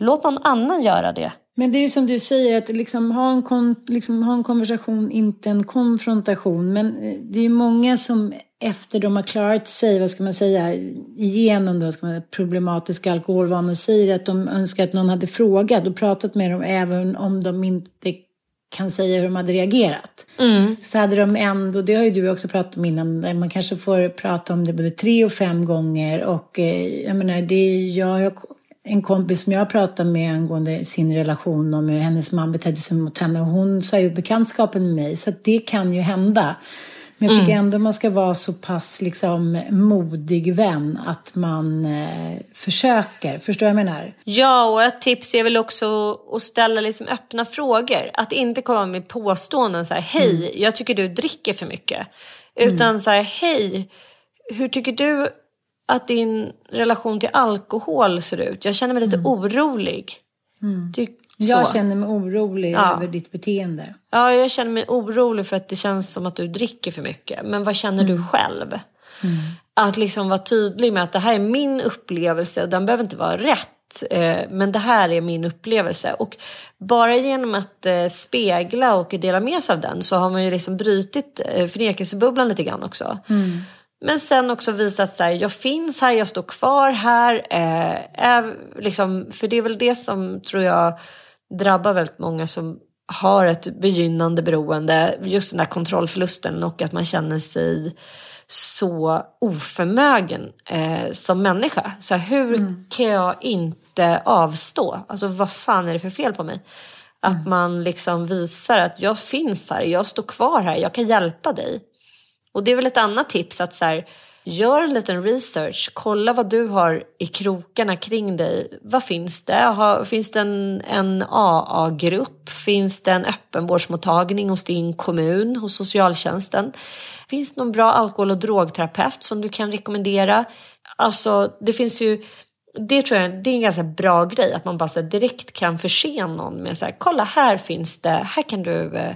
Låt någon annan göra det. Men det är ju som du säger, att liksom ha, en kon, liksom ha en konversation, inte en konfrontation. Men eh, det är ju många som efter de har klarat sig, vad ska man säga, igenom då, ska man, problematiska alkoholvanor säger att de önskar att någon hade frågat och pratat med dem även om de inte kan säga hur de hade reagerat. Mm. Så hade de ändå, det har ju du också pratat om innan, man kanske får prata om det både tre och fem gånger och eh, jag menar, det, jag, jag en kompis som jag pratade med angående sin relation och hur hennes man betedde sig mot henne. Och hon sa ju bekantskapen med mig, så det kan ju hända. Men jag tycker mm. ändå man ska vara så pass liksom modig vän att man eh, försöker. Förstår du vad jag menar? Ja, och ett tips är väl också att ställa liksom öppna frågor. Att inte komma med påståenden så här, hej, mm. jag tycker du dricker för mycket. Utan mm. så här, hej, hur tycker du att din relation till alkohol ser ut? Jag känner mig lite mm. orolig. Mm. jag känner mig orolig ja. över ditt beteende. Ja, jag känner mig orolig för att det känns som att du dricker för mycket. Men vad känner mm. du själv? Mm. Att liksom vara tydlig med att det här är min upplevelse och den behöver inte vara rätt. Eh, men det här är min upplevelse. Och bara genom att eh, spegla och dela med sig av den så har man ju liksom brutit eh, förnekelsebubblan lite grann också. Mm. Men sen också visa att så här, jag finns här, jag står kvar här. Eh, är, liksom, för det är väl det som tror jag drabbar väldigt många som har ett begynnande beroende. Just den där kontrollförlusten och att man känner sig så oförmögen eh, som människa. Så här, hur mm. kan jag inte avstå? Alltså vad fan är det för fel på mig? Att mm. man liksom visar att jag finns här, jag står kvar här, jag kan hjälpa dig. Och det är väl ett annat tips att så här, gör en liten research, kolla vad du har i krokarna kring dig. Vad finns det? Har, finns det en, en AA-grupp? Finns det en öppenvårdsmottagning hos din kommun, hos socialtjänsten? Finns det någon bra alkohol och drogterapeut som du kan rekommendera? Alltså, det finns ju det tror jag det är en ganska bra grej, att man bara så direkt kan förse någon med så här, kolla här finns det, här kan du, eh,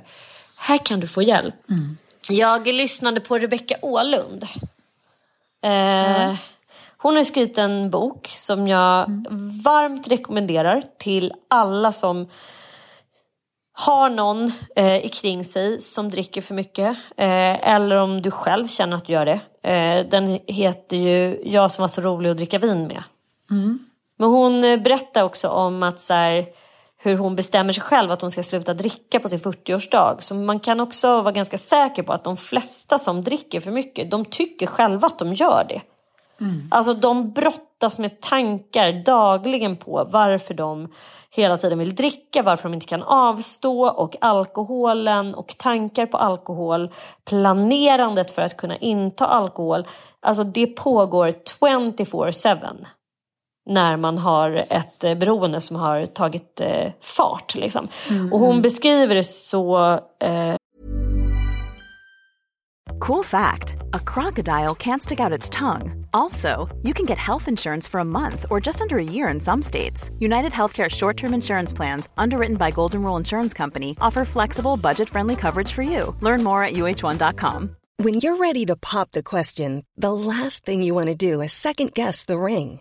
här kan du få hjälp. Mm. Jag lyssnade på Rebecka Ålund. Eh, mm. Hon har skrivit en bok som jag mm. varmt rekommenderar till alla som har någon eh, kring sig som dricker för mycket eh, eller om du själv känner att du gör det. Eh, den heter ju Jag som var så rolig att dricka vin med. Mm. Men hon eh, berättar också om att så här, hur hon bestämmer sig själv att hon ska sluta dricka på sin 40-årsdag. Så man kan också vara ganska säker på att de flesta som dricker för mycket, de tycker själva att de gör det. Mm. Alltså de brottas med tankar dagligen på varför de hela tiden vill dricka, varför de inte kan avstå och alkoholen och tankar på alkohol, planerandet för att kunna inta alkohol. Alltså det pågår 24-7 när man har ett eh, beroende som har tagit eh, fart. Liksom. Mm. Och hon beskriver det så... Eh... Cool fact a crocodile can't stick out its tongue. Also, you can get health insurance for a month or just under a year in some states. United Healthcare short term insurance plans, underwritten by Golden Rule Insurance Company, offer flexible, budget friendly coverage for you. Learn more at uh1.com. When you're ready to pop the question, the last thing you want to do is second guess the ring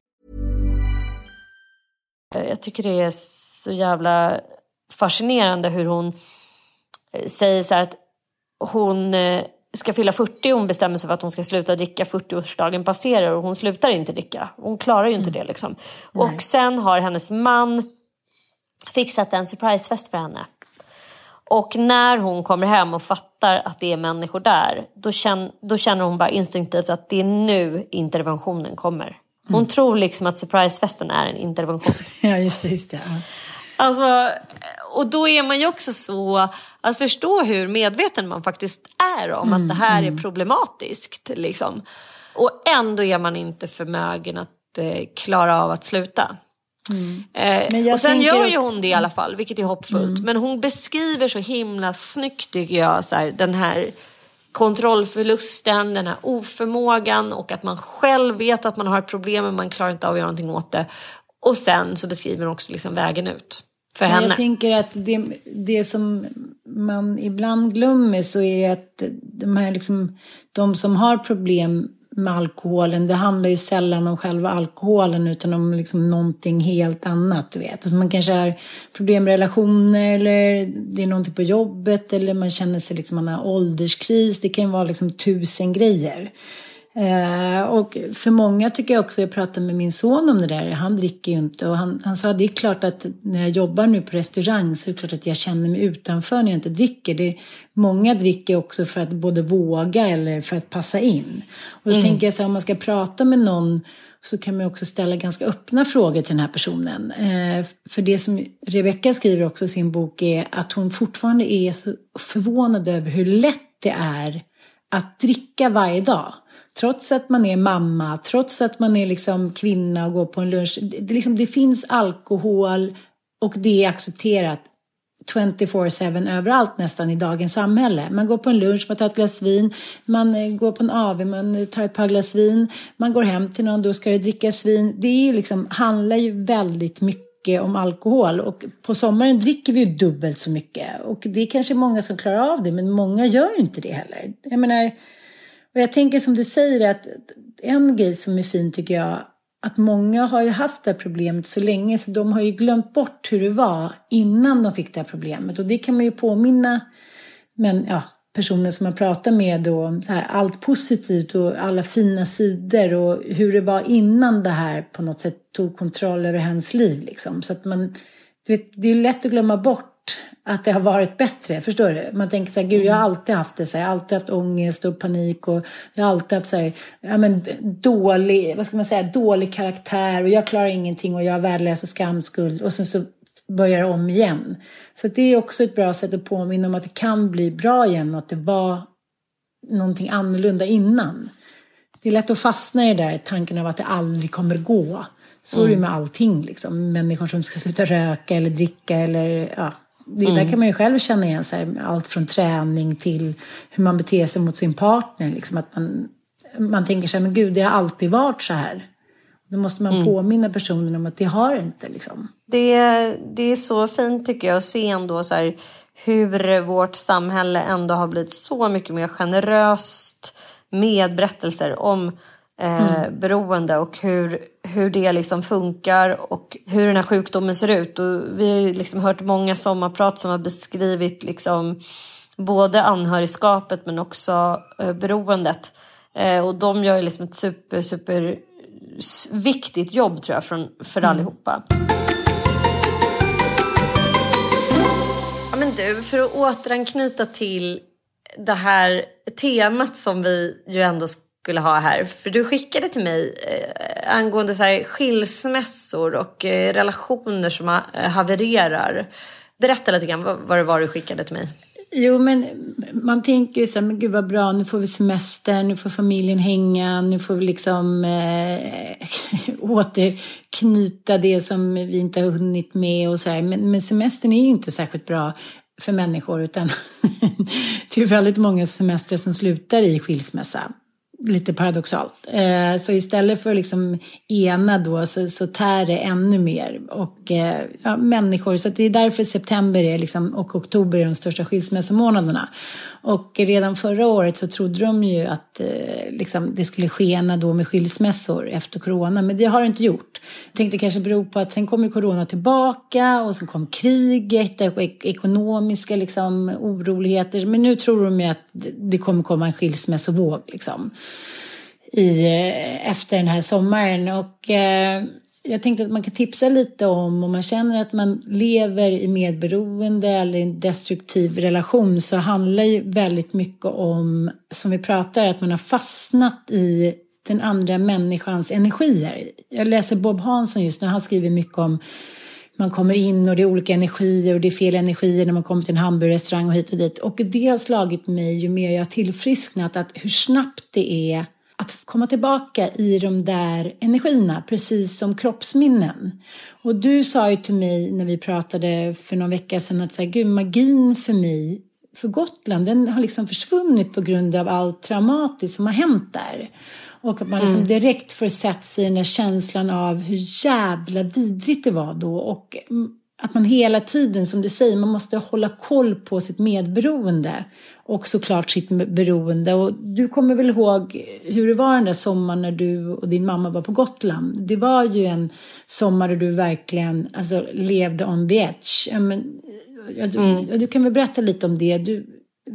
Eh, jag tycker det är så jävla fascinerande hur hon eh, säger så att hon eh, ska fylla 40 och hon bestämmer sig för att hon ska sluta dricka 40-årsdagen passerar och hon slutar inte dricka. Hon klarar ju inte mm. det liksom. Nej. Och sen har hennes man fixat en surprisefest för henne. Och när hon kommer hem och fattar att det är människor där, då känner, då känner hon bara instinktivt att det är nu interventionen kommer. Hon mm. tror liksom att surprisefesten är en intervention. ja, just, just det. Ja. Alltså, och då är man ju också så att förstå hur medveten man faktiskt är om mm, att det här mm. är problematiskt. Liksom. Och ändå är man inte förmögen att eh, klara av att sluta. Mm. Eh, och sen gör ju hon det i alla fall, vilket är hoppfullt. Mm. Men hon beskriver så himla snyggt tycker jag, så här, den här kontrollförlusten, den här oförmågan och att man själv vet att man har ett problem men man klarar inte av att göra någonting åt det. Och sen så beskriver hon också liksom vägen ut för henne. Jag tänker att det, det som man ibland glömmer så är att de här liksom, de som har problem med alkoholen, det handlar ju sällan om själva alkoholen utan om liksom någonting helt annat. Du vet. Att man kanske har problem med relationer eller det är någonting på jobbet eller man känner sig liksom man har ålderskris. Det kan ju vara liksom tusen grejer. Eh, och för många tycker jag också, jag pratade med min son om det där, han dricker ju inte och han, han sa det är klart att när jag jobbar nu på restaurang så är det klart att jag känner mig utanför när jag inte dricker. Det, många dricker också för att både våga eller för att passa in. Och då mm. tänker jag så här, om man ska prata med någon så kan man också ställa ganska öppna frågor till den här personen. Eh, för det som Rebecka skriver också i sin bok är att hon fortfarande är så förvånad över hur lätt det är att dricka varje dag. Trots att man är mamma, trots att man är liksom kvinna och går på en lunch. Det, liksom, det finns alkohol och det är accepterat 24-7 överallt nästan i dagens samhälle. Man går på en lunch, man tar ett glas vin, man eh, går på en AV, man tar ett par glas vin, man går hem till någon, då ska det drickas vin. Det är ju liksom, handlar ju väldigt mycket om alkohol och på sommaren dricker vi ju dubbelt så mycket och det är kanske många som klarar av det men många gör ju inte det heller. Jag menar, och jag tänker som du säger att en grej som är fin tycker jag att många har ju haft det här problemet så länge så de har ju glömt bort hur det var innan de fick det här problemet. Och det kan man ju påminna men, ja, personer som man pratar med och här, allt positivt och alla fina sidor och hur det var innan det här på något sätt tog kontroll över hennes liv. Liksom. Så att man, du vet, det är lätt att glömma bort att det har varit bättre. Förstår du? Man tänker så här, gud jag har mm. alltid haft det så här, jag har alltid haft ångest och panik och jag har alltid haft så här, ja men dålig, vad ska man säga, dålig karaktär och jag klarar ingenting och jag är värdelös och skamskuld och sen så börjar om igen. Så det är också ett bra sätt att påminna om att det kan bli bra igen och att det var någonting annorlunda innan. Det är lätt att fastna i det där tanken av att det aldrig kommer gå. Så mm. är det mm. med allting liksom. Människor som ska sluta röka eller dricka eller ja, det mm. där kan man ju själv känna igen sig allt från träning till hur man beter sig mot sin partner. Liksom att man, man tänker sig, men gud, det har alltid varit så här. Då måste man mm. påminna personen om att det har inte. Liksom. Det, det är så fint tycker jag att se ändå så här, hur vårt samhälle ändå har blivit så mycket mer generöst med berättelser om eh, mm. beroende och hur, hur det liksom funkar och hur den här sjukdomen ser ut. Och vi har liksom hört många sommarprat som har beskrivit liksom både anhörigskapet men också eh, beroendet. Eh, och de gör ju liksom ett super, super viktigt jobb tror jag från, för mm. allihopa. Men du, för att återanknyta till det här temat som vi ju ändå skulle ha här. För du skickade till mig eh, angående så här, skilsmässor och eh, relationer som ha, eh, havererar. Berätta lite grann vad, vad det var du skickade till mig. Jo, men man tänker ju så här, men gud vad bra, nu får vi semester, nu får familjen hänga, nu får vi liksom eh, återknyta det som vi inte har hunnit med och så här. Men, men semestern är ju inte särskilt bra för människor utan det är väldigt många semestrar som slutar i skilsmässa lite paradoxalt. Eh, så istället för att liksom ena då så, så tär det ännu mer. Och eh, ja, människor, så det är därför september är liksom, och oktober är de största skilsmässomånaderna. Och redan förra året så trodde de ju att eh, liksom, det skulle skena då med skilsmässor efter corona, men det har det inte gjort. Jag tänkte kanske bero på att sen kom corona tillbaka och sen kom kriget och ek ekonomiska liksom, oroligheter. Men nu tror de ju att det kommer komma en skilsmässovåg liksom, i, eh, efter den här sommaren. Och, eh, jag tänkte att man kan tipsa lite om om man känner att man lever i medberoende eller i en destruktiv relation så handlar ju väldigt mycket om, som vi pratar, att man har fastnat i den andra människans energier. Jag läser Bob Hansson just nu, han skriver mycket om man kommer in och det är olika energier och det är fel energier när man kommer till en hamburgerrestaurang och hit och dit. Och det har slagit mig ju mer jag har tillfrisknat att hur snabbt det är att komma tillbaka i de där energierna, precis som kroppsminnen. Och du sa ju till mig när vi pratade för någon vecka sedan att så här, Gud, magin för mig, för Gotland, den har liksom försvunnit på grund av allt traumatiskt som har hänt där. Och att man liksom mm. direkt får sätta sig i den där känslan av hur jävla vidrigt det var då. Och att man hela tiden, som du säger, man måste hålla koll på sitt medberoende och såklart sitt beroende. Och du kommer väl ihåg hur det var den där sommaren när du och din mamma var på Gotland? Det var ju en sommar där du verkligen alltså, levde on the edge. Ja, men, ja, du, mm. du kan väl berätta lite om det? Du,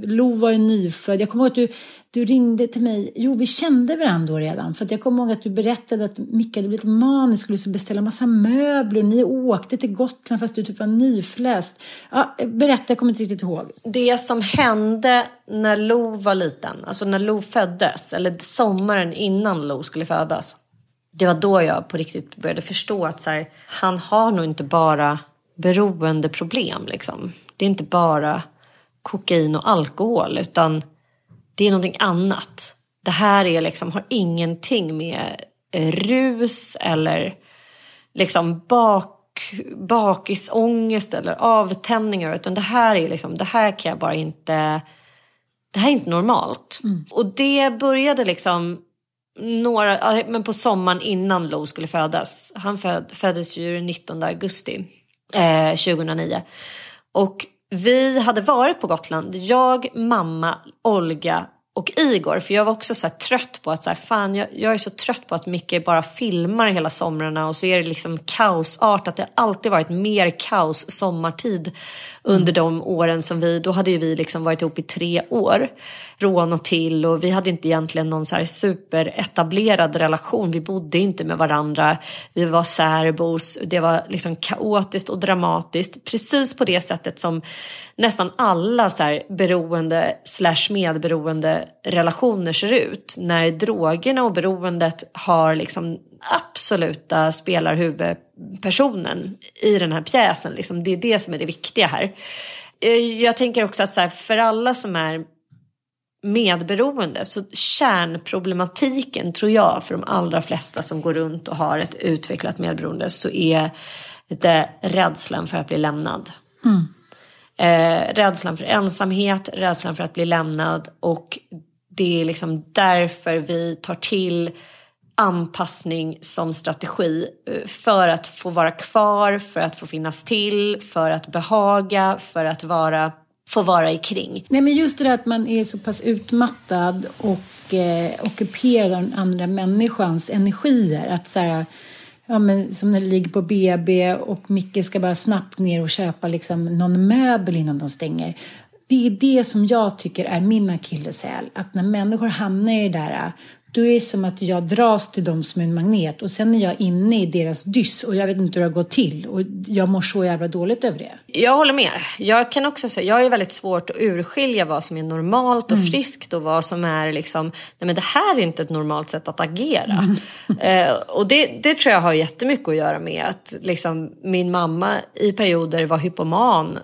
Lo var ju nyfödd. Jag kommer ihåg att du, du ringde till mig. Jo, vi kände varandra då redan. För att jag kommer ihåg att du berättade att Micke hade blivit manisk och skulle liksom beställa massa möbler. Och ni åkte till Gotland fast du typ var nyförlöst. Ja, berätta, jag kommer inte riktigt ihåg. Det som hände när Lo var liten, alltså när Lo föddes, eller sommaren innan Lo skulle födas. Det var då jag på riktigt började förstå att så här, han har nog inte bara beroendeproblem. Liksom. Det är inte bara kokain och alkohol utan det är någonting annat. Det här är liksom, har ingenting med rus eller liksom bak bakisångest eller avtändningar. Utan det här är liksom, det här kan jag bara inte, det här är inte normalt. Mm. Och det började liksom några, men på sommaren innan Lo skulle födas. Han föd, föddes ju den 19 augusti eh, 2009. Och vi hade varit på Gotland, jag, mamma, Olga och Igor. För jag var också så trött på att så här, fan, jag, jag, är så trött på att Micke bara filmar hela somrarna och så är det liksom kaosartat. Det har alltid varit mer kaos sommartid under de åren som vi, då hade ju vi liksom varit ihop i tre år. Från och till och vi hade inte egentligen någon så här superetablerad relation. Vi bodde inte med varandra. Vi var särbos. Det var liksom kaotiskt och dramatiskt. Precis på det sättet som nästan alla så här beroende slash medberoende relationer ser ut. När drogerna och beroendet har liksom absoluta spelarhuvudpersonen i den här pjäsen. Liksom. Det är det som är det viktiga här. Eh, jag tänker också att så här, för alla som är medberoende så kärnproblematiken tror jag för de allra flesta som går runt och har ett utvecklat medberoende så är det rädslan för att bli lämnad. Mm. Eh, rädslan för ensamhet, rädslan för att bli lämnad och det är liksom därför vi tar till anpassning som strategi eh, för att få vara kvar, för att få finnas till, för att behaga, för att vara, få vara i kring. Nej men just det där att man är så pass utmattad och eh, ockuperar den andra människans energier. Att så här, ja, men som när det ligger på BB och Micke ska bara snabbt ner och köpa liksom någon möbel innan de stänger. Det är det som jag tycker är min akilleshäl. Att när människor hamnar i det där då är det som att jag dras till dem som en magnet och sen är jag inne i deras dyss och jag vet inte hur det har gått till och jag mår så jävla dåligt över det. Jag håller med. Jag kan också säga, jag är väldigt svårt att urskilja vad som är normalt och mm. friskt och vad som är liksom, nej men det här är inte ett normalt sätt att agera. Mm. eh, och det, det tror jag har jättemycket att göra med att liksom min mamma i perioder var hypoman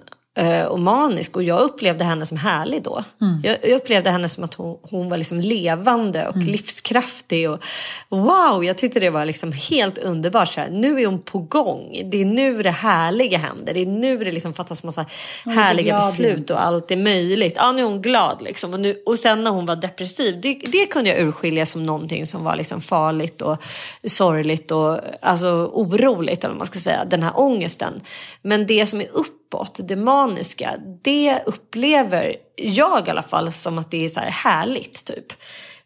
och manisk och jag upplevde henne som härlig då. Mm. Jag, upplevde henne som att hon, hon var liksom levande och mm. livskraftig. Och, wow, jag tyckte det var liksom helt underbart. Så här, nu är hon på gång. Det är nu det härliga händer. Det är nu det liksom fattas massa härliga beslut och allt är möjligt. Ja, nu är hon glad liksom. Och, nu, och sen när hon var depressiv, det, det kunde jag urskilja som någonting som var liksom farligt och sorgligt och alltså, oroligt, eller man ska säga. Den här ångesten. Men det som är upp uppåt, det maniska, det upplever jag i alla fall som att det är så här härligt typ.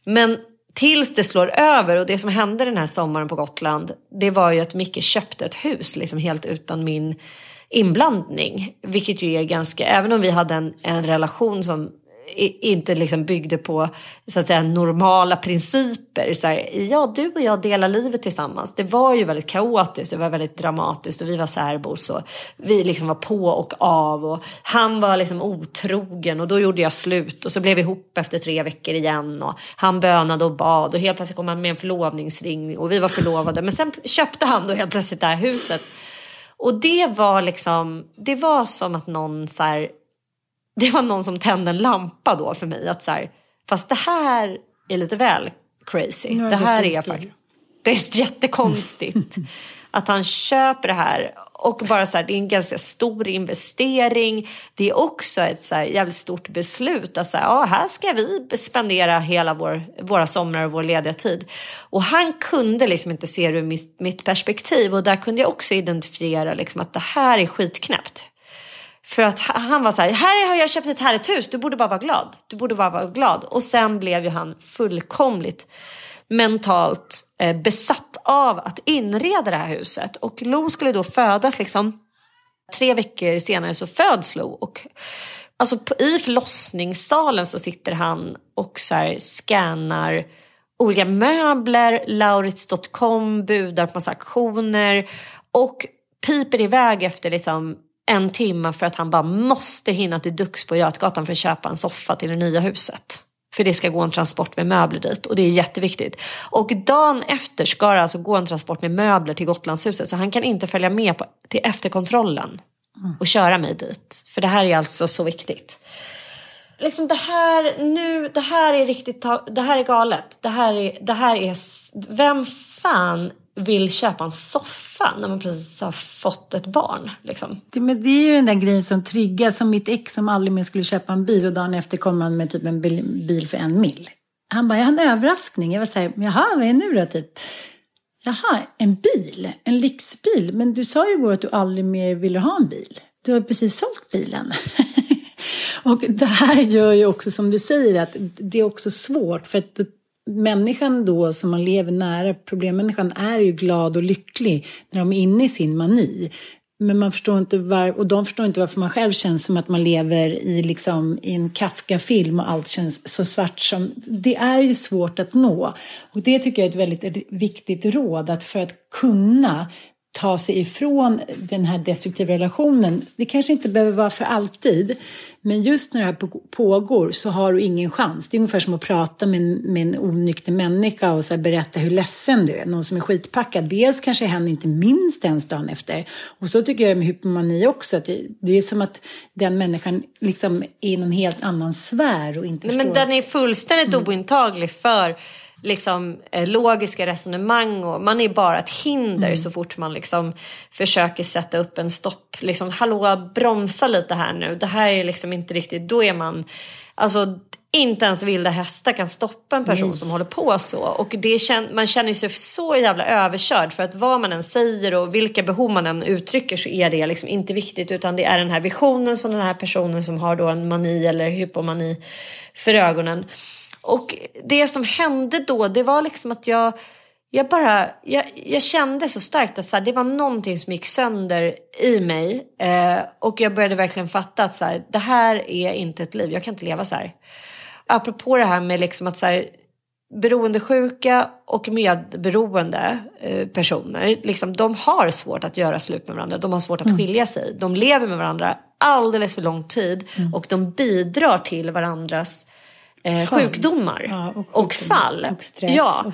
Men tills det slår över och det som hände den här sommaren på Gotland det var ju att Micke köpte ett hus liksom helt utan min inblandning. Vilket ju är ganska, även om vi hade en, en relation som inte liksom byggde på så att säga, normala principer. Så här, ja, du och jag delar livet tillsammans. Det var ju väldigt kaotiskt, det var väldigt dramatiskt och vi var särbos och vi liksom var på och av. Och han var liksom otrogen och då gjorde jag slut och så blev vi ihop efter tre veckor igen. Och han bönade och bad och helt plötsligt kom han med en förlovningsring och vi var förlovade. Men sen köpte han då helt plötsligt det här huset. Och det var liksom, det var som att någon så här, det var någon som tände en lampa då för mig. Att så här, fast det här är lite väl crazy. Det här är faktiskt, det är jättekonstigt. att han köper det här och bara så här, det är en ganska stor investering. Det är också ett så här jävligt stort beslut att så ja, här ska vi spendera hela vår, våra somrar och vår lediga tid. Och han kunde liksom inte se det ur mitt, mitt perspektiv och där kunde jag också identifiera liksom att det här är skitknäppt. För att han var så här, här har jag köpt ett härligt hus, du borde bara vara glad. Du borde bara vara glad. Och sen blev ju han fullkomligt mentalt eh, besatt av att inreda det här huset. Och Lo skulle då födas liksom, tre veckor senare så föds Lo. Och alltså i förlossningssalen så sitter han och så här scannar olika möbler, Laurits.com budar på massa auktioner. och piper iväg efter liksom en timme för att han bara måste hinna till Dux på Götgatan för att köpa en soffa till det nya huset. För det ska gå en transport med möbler dit och det är jätteviktigt. Och dagen efter ska det alltså gå en transport med möbler till Gotlandshuset så han kan inte följa med på, till efterkontrollen och köra mig dit. För det här är alltså så viktigt. Liksom det här nu, det här är riktigt, det här är galet. Det här är, det här är, vem fan vill köpa en soffa när man precis har fått ett barn. Liksom. Det, men det är ju den där grejen som triggar, som mitt ex som aldrig mer skulle köpa en bil och dagen efter kom han med typ en bil för en mil. Han bara, jag har en överraskning. Jag var så här, jaha, vad är det nu då typ? Jaha, en bil, en lyxbil. Men du sa ju igår att du aldrig mer ville ha en bil. Du har precis sålt bilen. och det här gör ju också som du säger att det är också svårt för att människan då som man lever nära, problemmänniskan, är ju glad och lycklig när de är inne i sin mani. Men man förstår inte var, och de förstår inte varför man själv känns som att man lever i, liksom, i en Kafka-film och allt känns så svart som... Det är ju svårt att nå. Och det tycker jag är ett väldigt viktigt råd, att för att kunna ta sig ifrån den här destruktiva relationen. Det kanske inte behöver vara för alltid, men just när det här pågår så har du ingen chans. Det är ungefär som att prata med en, med en onykter människa och så berätta hur ledsen du är. Någon som är skitpackad. Dels kanske hen inte minst ens dagen efter. Och så tycker jag med hypomani också. Att det, är som att den människan liksom är i någon helt annan sfär och inte Nej, förstår. Men den är fullständigt mm. ointaglig för liksom, eh, logiska resonemang och man är bara ett hinder mm. så fort man liksom försöker sätta upp en stopp. Liksom, hallå, bromsa lite här nu. Det här är liksom inte riktigt, då är man, alltså inte ens vilda hästar kan stoppa en person yes. som håller på så. Och det kän man känner sig så jävla överkörd för att vad man än säger och vilka behov man än uttrycker så är det liksom inte viktigt utan det är den här visionen som den här personen som har då en mani eller hypomani för ögonen och det som hände då, det var liksom att jag, jag bara, jag, jag kände så starkt att så här, det var någonting som gick sönder i mig. Eh, och jag började verkligen fatta att så här, det här är inte ett liv, jag kan inte leva så här. Apropå det här med liksom att så här, beroendesjuka och medberoende eh, personer, liksom, de har svårt att göra slut med varandra. De har svårt att mm. skilja sig. De lever med varandra alldeles för lång tid mm. och de bidrar till varandras eh, sjukdomar ja, och, och, fall. Och stress. Ja,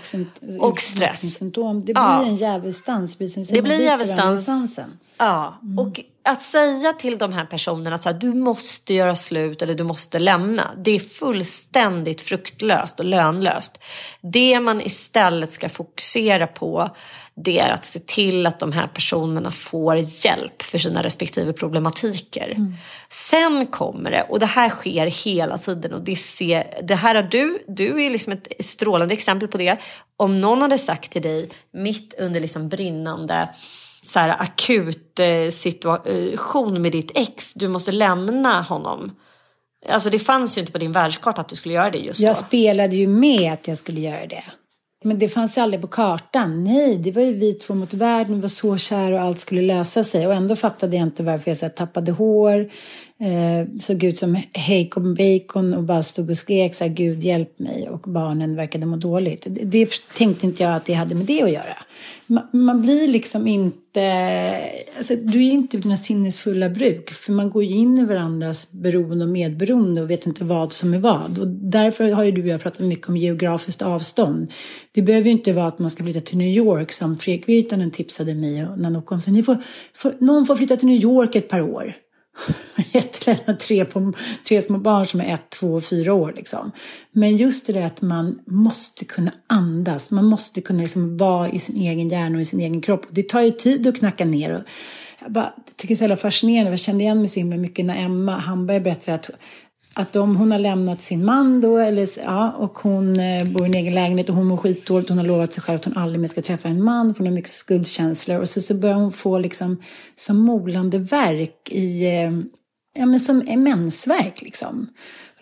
och, och stress. Det blir ja. en djävulsdans. Det blir en djävulsdans. Ja, mm. och att säga till de här personerna att du måste göra slut eller du måste lämna. Det är fullständigt fruktlöst och lönlöst. Det man istället ska fokusera på det är att se till att de här personerna får hjälp för sina respektive problematiker. Mm. Sen kommer det, och det här sker hela tiden och det, ser, det här har du, du är liksom ett strålande exempel på det. Om någon hade sagt till dig mitt under liksom brinnande så här, akut eh, situation med ditt ex, du måste lämna honom. Alltså det fanns ju inte på din världskarta att du skulle göra det just då. Jag spelade ju med att jag skulle göra det. Men det fanns ju aldrig på kartan. Nej, det var ju vi två mot världen, vi var så kära och allt skulle lösa sig. Och ändå fattade jag inte varför jag så här, tappade hår, eh, såg ut som Heikon Bacon och bara stod och skrek så här, Gud hjälp mig och barnen verkade må dåligt. Det, det tänkte inte jag att det hade med det att göra. Man, man blir liksom inte, alltså, du är inte dina sinnesfulla bruk för man går ju in i varandras beroende och medberoende och vet inte vad som är vad. Och därför har ju du och jag pratat mycket om geografiskt avstånd. Det behöver ju inte vara att man ska flytta till New York som Fredrik Virtanen tipsade mig och Nanook kom Ni får, någon får flytta till New York ett par år. Jättelätt tre, på, tre små barn som är ett, två och fyra år. Liksom. Men just det där att man måste kunna andas. Man måste kunna liksom vara i sin egen hjärna och i sin egen kropp. Det tar ju tid att knacka ner. Och jag bara, tycker det är så jävla fascinerande. Jag kände igen mig så himla mycket när Emma Hamberg berättade att att de, hon har lämnat sin man då, eller, ja, och hon eh, bor i en egen lägenhet och hon mår skitdåligt, hon har lovat sig själv att hon aldrig mer ska träffa en man, för hon har mycket skuldkänslor. Och så, så börjar hon få liksom som molande verk i, eh, ja men som mensvärk liksom.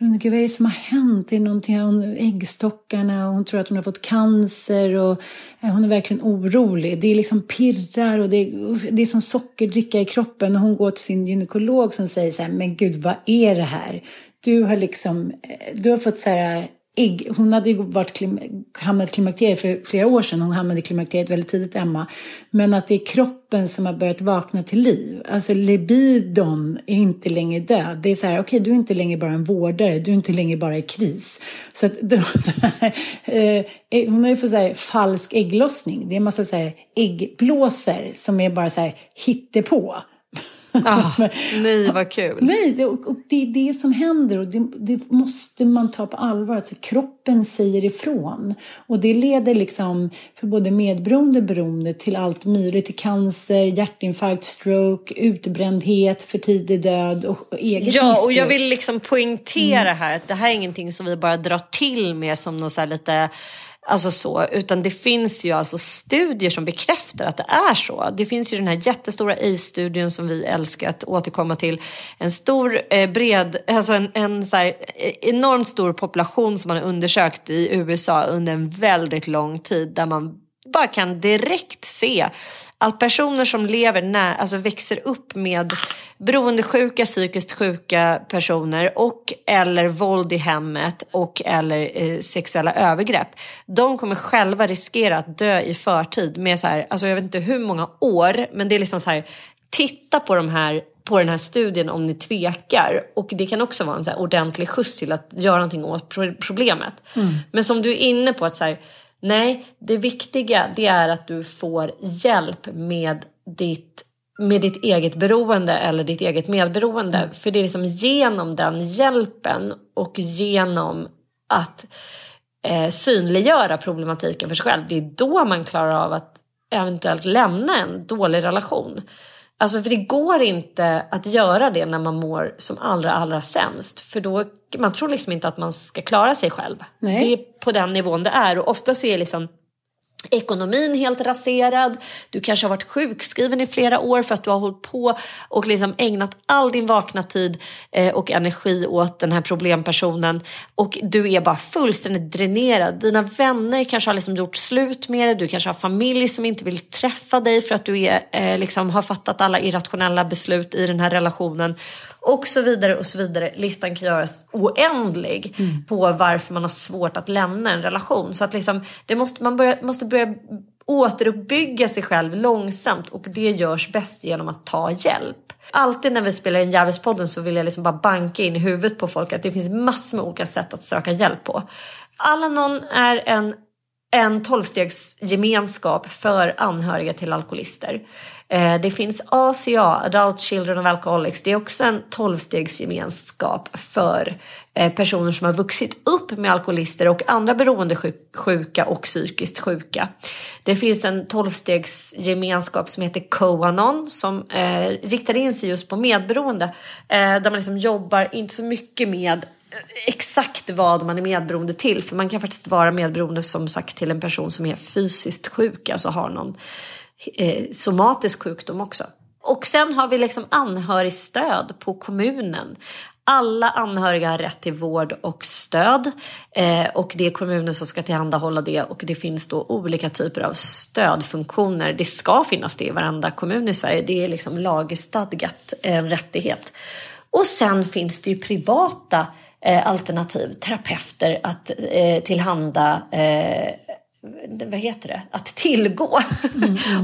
Hon undrar vad är det som har hänt? Det är någonting, hon, äggstockarna och hon tror att hon har fått cancer och eh, hon är verkligen orolig. Det är liksom pirrar och det är, det är som sockerdricka i kroppen och hon går till sin gynekolog som säger så här, men gud vad är det här? Du har liksom, eh, du har fått så här, ägg, hon hade ju varit klim, hamnat i klimakteriet för flera år sedan, hon hamnade i klimakteriet väldigt tidigt, Emma. Men att det är kroppen som har börjat vakna till liv. Alltså libidon är inte längre död. Det är så här, okej, okay, du är inte längre bara en vårdare, du är inte längre bara i kris. Så att det eh, här, eh, hon har ju fått så här, falsk ägglossning. Det är en massa så här, äggblåsor som är bara så här hittepå. Ah, nej, vad kul. Nej, det, och, och det är det som händer och det, det måste man ta på allvar. Alltså, kroppen säger ifrån. Och det leder liksom för både medberoende och beroende till allt möjligt. Till cancer, hjärtinfarkt, stroke, utbrändhet, för tidig död och, och eget Ja, missbruk. och jag vill liksom poängtera här att det här är ingenting som vi bara drar till med som något så lite Alltså så, utan det finns ju alltså studier som bekräftar att det är så. Det finns ju den här jättestora A-studien som vi älskar att återkomma till. En stor, eh, bred, alltså en, en så här, eh, enormt stor population som man har undersökt i USA under en väldigt lång tid där man bara kan direkt se att personer som lever när, alltså växer upp med beroendesjuka, psykiskt sjuka personer och eller våld i hemmet och eller eh, sexuella övergrepp. De kommer själva riskera att dö i förtid med så här, alltså jag vet inte hur många år, men det är liksom så här, titta på de här på den här studien om ni tvekar. Och det kan också vara en så ordentlig skjuts till att göra någonting åt problemet. Men som du är inne på att så här, nej, det viktiga det är att du får hjälp med ditt med ditt eget beroende eller ditt eget medberoende. För det är liksom genom den hjälpen och genom att eh, synliggöra problematiken för sig själv. Det är då man klarar av att eventuellt lämna en dålig relation. Alltså för det går inte att göra det när man mår som allra allra sämst. För då, man tror liksom inte att man ska klara sig själv. Nej. Det är på den nivån det är och ofta så är liksom ekonomin helt raserad. Du kanske har varit sjukskriven i flera år för att du har hållit på och liksom ägnat all din vakna tid eh, och energi åt den här problempersonen. Och du är bara fullständigt dränerad. Dina vänner kanske har liksom gjort slut med dig. Du kanske har familj som inte vill träffa dig för att du är, eh, liksom har fattat alla irrationella beslut i den här relationen. Och så vidare och så vidare. Listan kan göras oändlig på varför man har svårt att lämna en relation. Så att liksom, det måste, man börja, måste börja återuppbygga sig själv långsamt och det görs bäst genom att ta hjälp. Alltid när vi spelar in Jävelspodden så vill jag liksom bara banka in i huvudet på folk att det finns massor med olika sätt att söka hjälp på. Alanon är en en tolvstegsgemenskap för anhöriga till alkoholister. Eh, det finns ACA, Adult Children of Alcoholics. Det är också en tolvstegsgemenskap för eh, personer som har vuxit upp med alkoholister och andra beroendesjuka och psykiskt sjuka. Det finns en tolvstegsgemenskap som heter Coanon som eh, riktar in sig just på medberoende. Eh, där man liksom jobbar inte så mycket med eh, exakt vad man är medberoende till. För man kan faktiskt vara medberoende som sagt till en person som är fysiskt sjuk, alltså har någon eh, somatisk sjukdom också. Och sen har vi liksom anhörigstöd på kommunen. Alla anhöriga har rätt till vård och stöd eh, och det är kommunen som ska tillhandahålla det och det finns då olika typer av stödfunktioner. Det ska finnas det i varenda kommun i Sverige. Det är liksom lagstadgat en rättighet. Och sen finns det ju privata eh, alternativ, terapeuter att eh, tillhanda eh, vad heter det, att tillgå.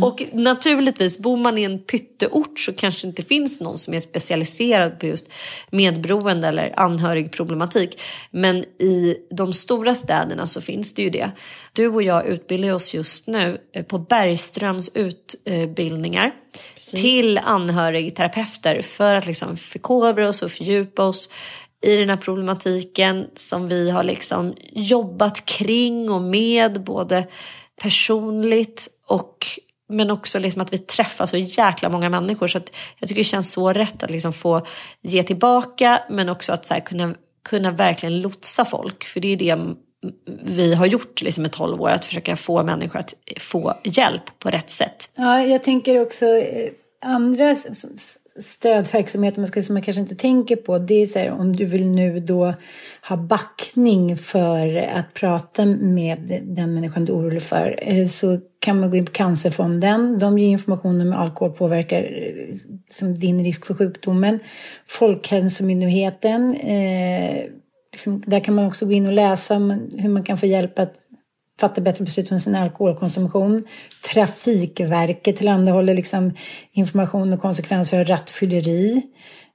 och naturligtvis, bor man i en pytteort så kanske det inte finns någon som är specialiserad på just medberoende eller anhörigproblematik. Men i de stora städerna så finns det ju det. Du och jag utbildar oss just nu eh, på Bergströms utbildningar till anhörigterapeuter för att liksom förkovra oss och fördjupa oss i den här problematiken som vi har liksom jobbat kring och med både personligt och men också liksom att vi träffar så jäkla många människor så att jag tycker det känns så rätt att liksom få ge tillbaka men också att så här kunna, kunna verkligen lotsa folk för det är det vi har gjort liksom i 12 år, att försöka få människor att få hjälp på rätt sätt. Ja, jag tänker också eh, andra stödverksamheter man ska, som man kanske inte tänker på. Det är så här, om du vill nu då ha backning för att prata med den människan du är orolig för eh, så kan man gå in på Cancerfonden. De ger information om hur alkohol påverkar eh, som din risk för sjukdomen. Folkhälsomyndigheten. Eh, liksom, där kan man också gå in och läsa hur man kan få hjälp att fatta bättre beslut om sin alkoholkonsumtion. Trafikverket tillhandahåller liksom information och konsekvenser av rattfylleri.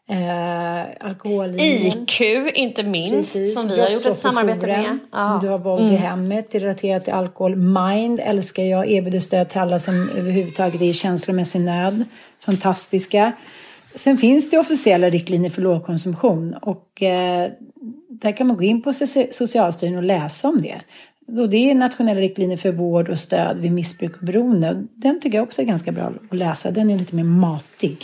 Eh, alkohollinjen. IQ inte minst Precis. som vi har gjort ett samarbete med. Ja. Du har våld i hemmet relaterat till alkohol. Mind älskar jag. Erbjuder stöd till alla som överhuvudtaget är i känslomässig nöd. Fantastiska. Sen finns det officiella riktlinjer för lågkonsumtion. Och eh, där kan man gå in på Socialstyrelsen och läsa om det. Och det är nationella riktlinjer för vård och stöd vid missbruk och beroende. Den tycker jag också är ganska bra att läsa. Den är lite mer matig.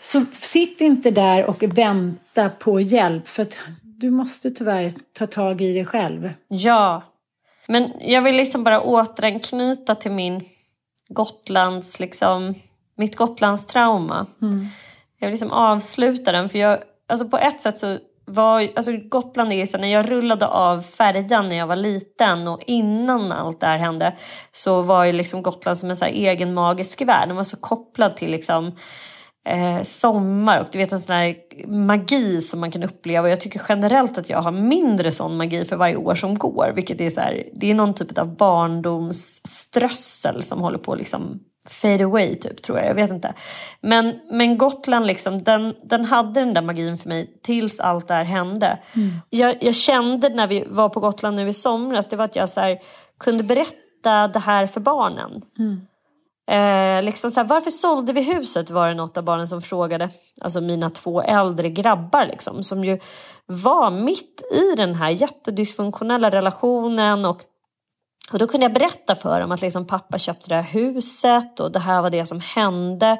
Så sitt inte där och vänta på hjälp. För att du måste tyvärr ta tag i det själv. Ja. Men jag vill liksom bara återanknyta till min Gotlands, liksom, mitt Gotlands trauma. Jag vill liksom avsluta den. För jag, alltså på ett sätt så var alltså Gotland är ju så när jag rullade av färjan när jag var liten och innan allt det här hände så var ju liksom Gotland som en så här egen magisk värld. Den var så kopplad till liksom eh, sommar och du vet en sån här magi som man kan uppleva. Jag tycker generellt att jag har mindre sån magi för varje år som går. Vilket är så här, det är någon typ av barndomsströssel som håller på att liksom fade away typ tror jag, jag vet inte. Men, men Gotland liksom, den, den hade den där magin för mig tills allt det här hände. Jag, jag kände när vi var på Gotland nu i somras, det var att jag så här, kunde berätta det här för barnen. Eh, liksom så här, varför sålde vi huset var det något av barnen som frågade. Alltså mina två äldre grabbar liksom, som ju var mitt i den här jättedysfunktionella relationen och och då kunde jag berätta för dem att liksom pappa köpte det här huset och det här var det som hände.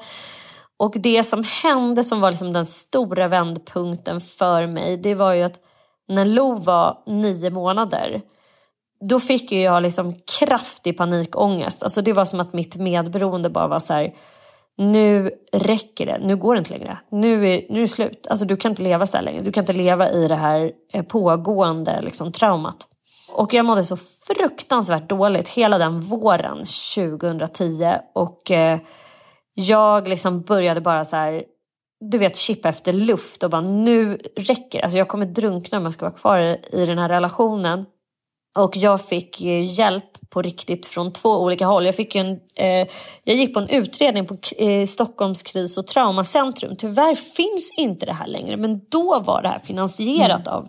Och det som hände som var liksom den stora vändpunkten för mig, det var ju att när Lo var nio månader, då fick ju jag liksom kraftig panikångest. Alltså det var som att mitt medberoende bara var så här, nu räcker det, nu går det inte längre. Nu är, nu är det slut. Alltså du kan inte leva så här längre. Du kan inte leva i det här eh, pågående liksom, traumat. Och jag mådde så fruktansvärt dåligt hela den våren 2010. Och eh, jag liksom började bara så här, du vet, chippa efter luft och bara nu räcker det. Alltså jag kommer drunkna om jag ska vara kvar i den här relationen. Och jag fick hjälp på riktigt från två olika håll. Jag, fick en, eh, jag gick på en utredning på eh, Stockholms kris och traumacentrum. Tyvärr finns inte det här längre, men då var det här finansierat av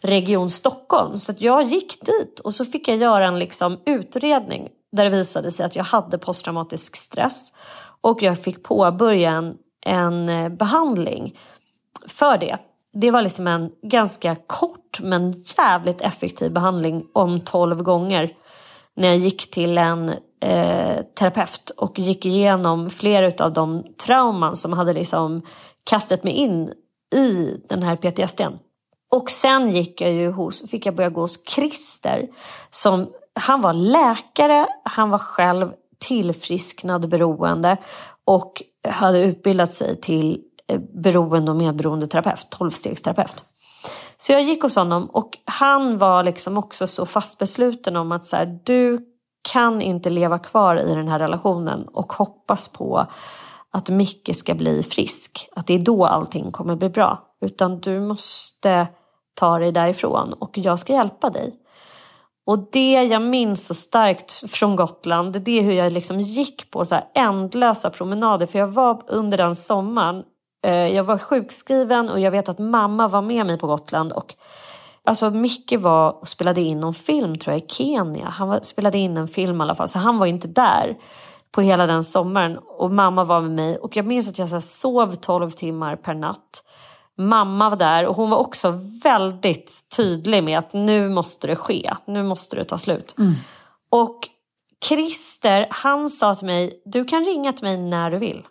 Region Stockholm. Så jag gick dit och så fick jag göra en liksom, utredning där det visade sig att jag hade posttraumatisk stress. Och jag fick påbörja en, en eh, behandling för det. Det var liksom en ganska kort men jävligt effektiv behandling om 12 gånger. När jag gick till en eh, terapeut och gick igenom flera av de trauman som hade liksom kastat mig in i den här PTSDn. Och sen gick jag ju hos, fick jag börja gå hos Christer. Som, han var läkare, han var själv tillfrisknad beroende och hade utbildat sig till Eh, beroende och medberoende terapeut, tolvstegsterapeut. Så jag gick hos honom och han var liksom också så fast besluten om att så här, du kan inte leva kvar i den här relationen och hoppas på att Micke ska bli frisk. Att det är då allting kommer bli bra. Utan du måste ta dig därifrån och jag ska hjälpa dig. Och det jag minns så starkt från Gotland, det är hur jag liksom gick på så här ändlösa promenader. För jag var under den sommaren jag var sjukskriven och jag vet att mamma var med mig på Gotland. Och, alltså Micke var och spelade in någon film tror jag i Kenya. Han var, spelade in en film i alla fall. Så han var inte där på hela den sommaren. Och mamma var med mig. Och jag minns att jag så sov 12 timmar per natt. Mamma var där och hon var också väldigt tydlig med att nu måste det ske. Nu måste det ta slut. Mm. Och Christer han sa till mig, du kan ringa till mig när du vill.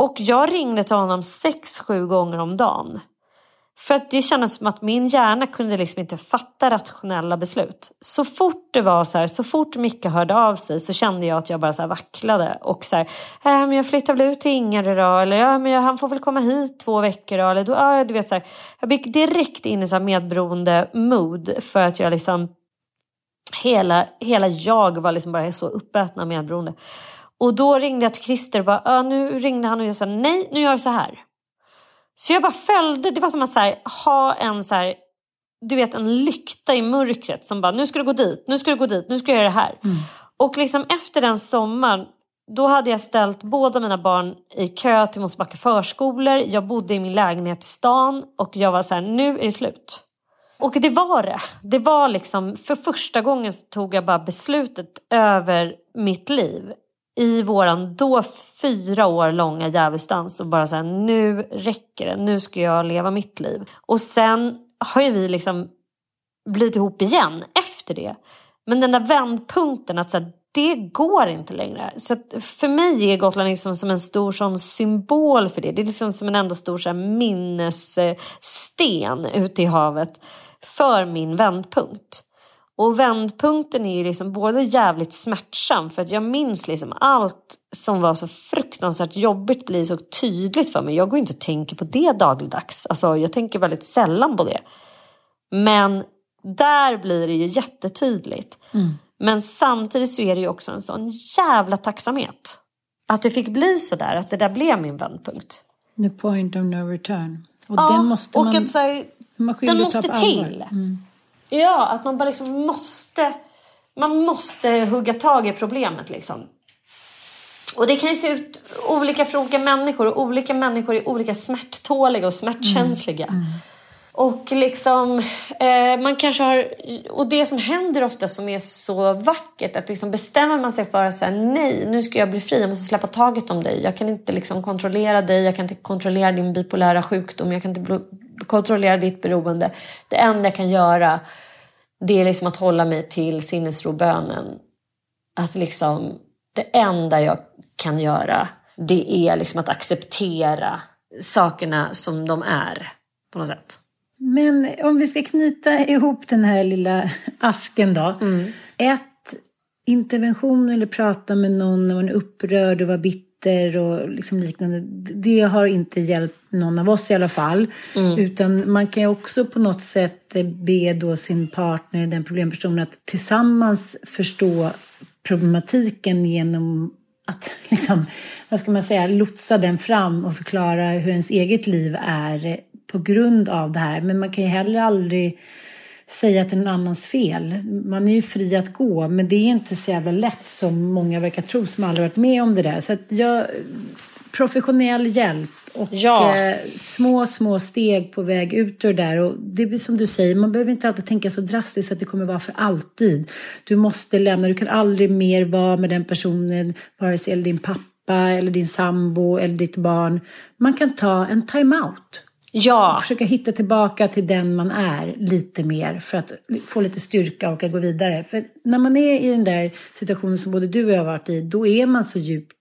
Och jag ringde till honom sex, sju gånger om dagen. För att det kändes som att min hjärna kunde liksom inte fatta rationella beslut. Så fort det var så här, så fort Micke hörde av sig så kände jag att jag bara så här vacklade. Och så här, äh, men jag flyttar väl ut till Ingarö då. Eller ja, men jag, han får väl komma hit två veckor då. Eller då, ja, du vet så här, jag gick direkt in i så här medberoende mood. För att jag liksom, hela, hela jag var liksom bara så uppätna medberoende. Och då ringde jag till Christer och bara, ja, nu ringde han och jag sa nej, nu gör jag så här. Så jag bara följde, det var som att så här, ha en så här, du vet en lykta i mörkret som bara, nu ska du gå dit, nu ska du gå dit, nu ska du göra det här. Mm. Och liksom efter den sommaren, då hade jag ställt båda mina barn i kö till Mosebacke förskolor. Jag bodde i min lägenhet i stan och jag var så här, nu är det slut. Och det var det. Det var liksom, för första gången tog jag bara beslutet över mitt liv i våran då fyra år långa djävulsdans och bara säga nu räcker det, nu ska jag leva mitt liv. Och sen har ju vi liksom blivit ihop igen efter det. Men den där vändpunkten att så här, det går inte längre. Så för mig är Gotland liksom som en stor sån symbol för det. Det är liksom som en enda stor så här, minnessten ute i havet för min vändpunkt. Och vändpunkten är ju liksom både jävligt smärtsam för att jag minns liksom allt som var så fruktansvärt jobbigt blir så tydligt för mig. Jag går inte och tänker på det dagligdags. Alltså jag tänker väldigt sällan på det. Men där blir det ju jättetydligt. Mm. Men samtidigt så är det ju också en sån jävla tacksamhet. Att det fick bli så där, att det där blev min vändpunkt. The point of no return. Och ja, den måste man, och att, så här, den måste till. Mm. Ja, att man bara liksom måste, man måste hugga tag i problemet liksom. Och det kan ju se ut olika för olika människor och olika människor är olika smärttåliga och smärtkänsliga. Mm. Mm. Och liksom, eh, man kanske har, och det som händer ofta som är så vackert, att liksom bestämmer man sig för att säga nej, nu ska jag bli fri, jag måste släppa taget om dig. Jag kan inte liksom kontrollera dig, jag kan inte kontrollera din bipolära sjukdom, jag kan inte kontrollera ditt beroende. Det enda jag kan göra, det är liksom att hålla mig till sinnesrobönen. Att liksom, det enda jag kan göra, det är liksom att acceptera sakerna som de är på något sätt. Men om vi ska knyta ihop den här lilla asken då. Mm. Ett, intervention eller prata med någon när man är upprörd och var bitter och liksom liknande. Det har inte hjälpt någon av oss i alla fall. Mm. Utan man kan ju också på något sätt be då sin partner, den problempersonen, att tillsammans förstå problematiken genom att liksom, vad ska man säga, lotsa den fram och förklara hur ens eget liv är på grund av det här. Men man kan ju heller aldrig säga att det är någon annans fel. Man är ju fri att gå, men det är inte så jävla lätt som många verkar tro som aldrig varit med om det där. Så jag, professionell hjälp och ja. eh, små, små steg på väg ut ur det där. Och det är som du säger, man behöver inte alltid tänka så drastiskt att det kommer vara för alltid. Du måste lämna, du kan aldrig mer vara med den personen, vare sig din pappa eller din sambo eller ditt barn. Man kan ta en time-out Ja. Och försöka hitta tillbaka till den man är lite mer för att få lite styrka och gå vidare. För när man är i den där situationen som både du och jag har varit i, då är man så djupt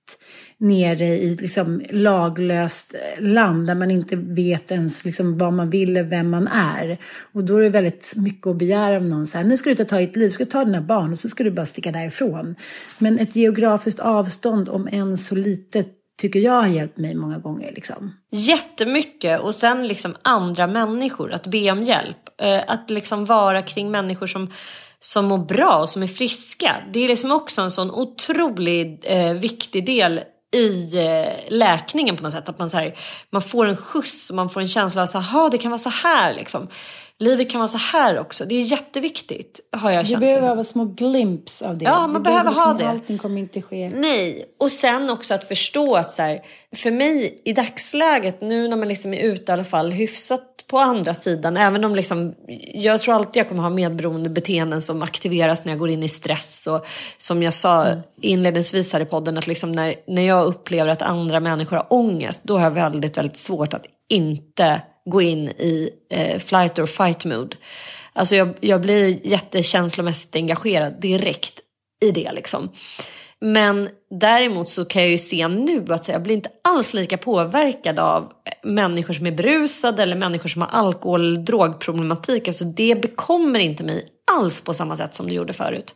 nere i liksom laglöst land där man inte vet ens liksom vad man vill eller vem man är. Och då är det väldigt mycket att begära av någon. Så här, nu ska du ta tag i ditt liv, du ska ta dina barn och så ska du bara sticka därifrån. Men ett geografiskt avstånd, om än så litet, tycker jag har hjälpt mig många gånger. Liksom. Jättemycket och sen liksom andra människor, att be om hjälp. Eh, att liksom vara kring människor som, som mår bra och som är friska. Det är liksom också en sån otroligt eh, viktig del i eh, läkningen på något sätt. Att man, så här, man får en skjuts och man får en känsla av att det kan vara så här. Liksom livet kan vara så här också. Det är jätteviktigt har jag känt. Du behöver liksom. ha små glimps av det. Ja, man det behöver ha det. Allting kommer inte ske. Nej, och sen också att förstå att så här, för mig i dagsläget, nu när man liksom är ute i alla fall hyfsat på andra sidan, även om liksom, jag tror alltid jag kommer ha medberoende beteenden som aktiveras när jag går in i stress och som jag sa mm. inledningsvis här i podden, att liksom när, när jag upplever att andra människor har ångest, då har jag väldigt, väldigt svårt att inte gå in i eh, flight or fight mode. Alltså jag, jag blir jättekänslomässigt engagerad direkt i det liksom. Men däremot så kan jag ju se nu att jag blir inte alls lika påverkad av eh, människor som är brusade eller människor som har alkohol eller drogproblematik. Alltså det bekommer inte mig alls på samma sätt som det gjorde förut.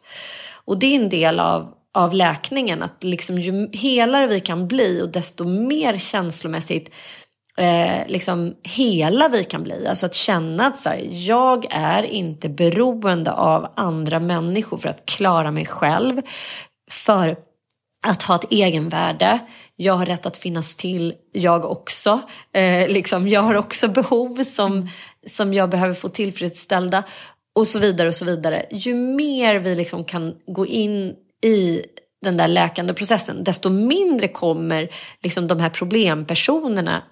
Och det är en del av, av läkningen, att liksom ju helare vi kan bli och desto mer känslomässigt eh, liksom hela vi kan bli. Alltså att känna att så här, jag är inte beroende av andra människor för att klara mig själv. För att ha ett egenvärde. Jag har rätt att finnas till, jag också. Eh, liksom, jag har också behov som, som jag behöver få tillfredsställda. Och så vidare och så vidare. Ju mer vi liksom kan gå in i den där läkande processen, desto mindre kommer liksom de här problempersonerna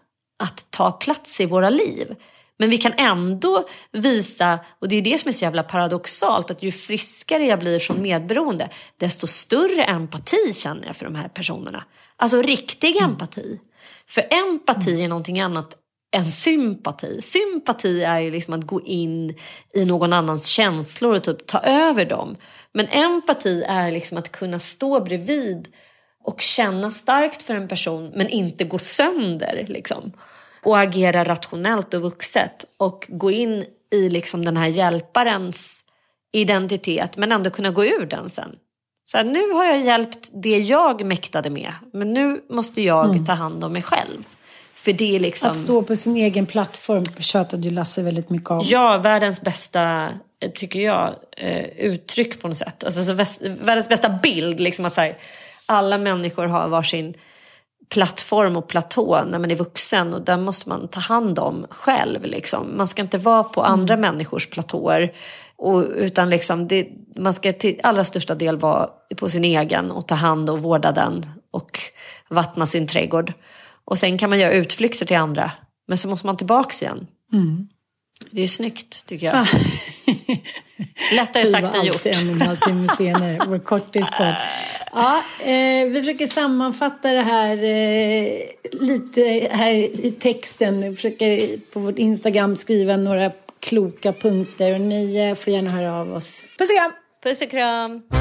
att ta plats i våra liv. Men vi kan ändå visa, och det är det som är så jävla paradoxalt, att ju friskare jag blir från medberoende, desto större empati känner jag för de här personerna. Alltså riktig mm. empati. För empati är någonting annat än sympati. Sympati är ju liksom att gå in i någon annans känslor och typ ta över dem. Men empati är liksom att kunna stå bredvid och känna starkt för en person men inte gå sönder. Liksom och agera rationellt och vuxet och gå in i liksom den här hjälparens identitet men ändå kunna gå ur den sen. Så här, nu har jag hjälpt det jag mäktade med men nu måste jag mm. ta hand om mig själv. För det är liksom... Att stå på sin egen plattform tjatade ju Lasse väldigt mycket om. Ja, världens bästa, tycker jag, eh, uttryck på något sätt. Alltså, världens bästa bild. Liksom att här, alla människor har varsin plattform och platå när man är vuxen och den måste man ta hand om själv. Liksom. Man ska inte vara på andra mm. människors platåer och, utan liksom det, man ska till allra största del vara på sin egen och ta hand och vårda den och vattna sin trädgård. Och sen kan man göra utflykter till andra men så måste man tillbaks igen. Mm. Det är snyggt tycker jag. Lättare sagt än gjort. en och en halv timme senare, vår kortispodd. Ja, eh, vi försöker sammanfatta det här eh, lite här i texten. Vi försöker på vårt Instagram skriva några kloka punkter och ni eh, får gärna höra av oss. Puss och kram! Puss och kram!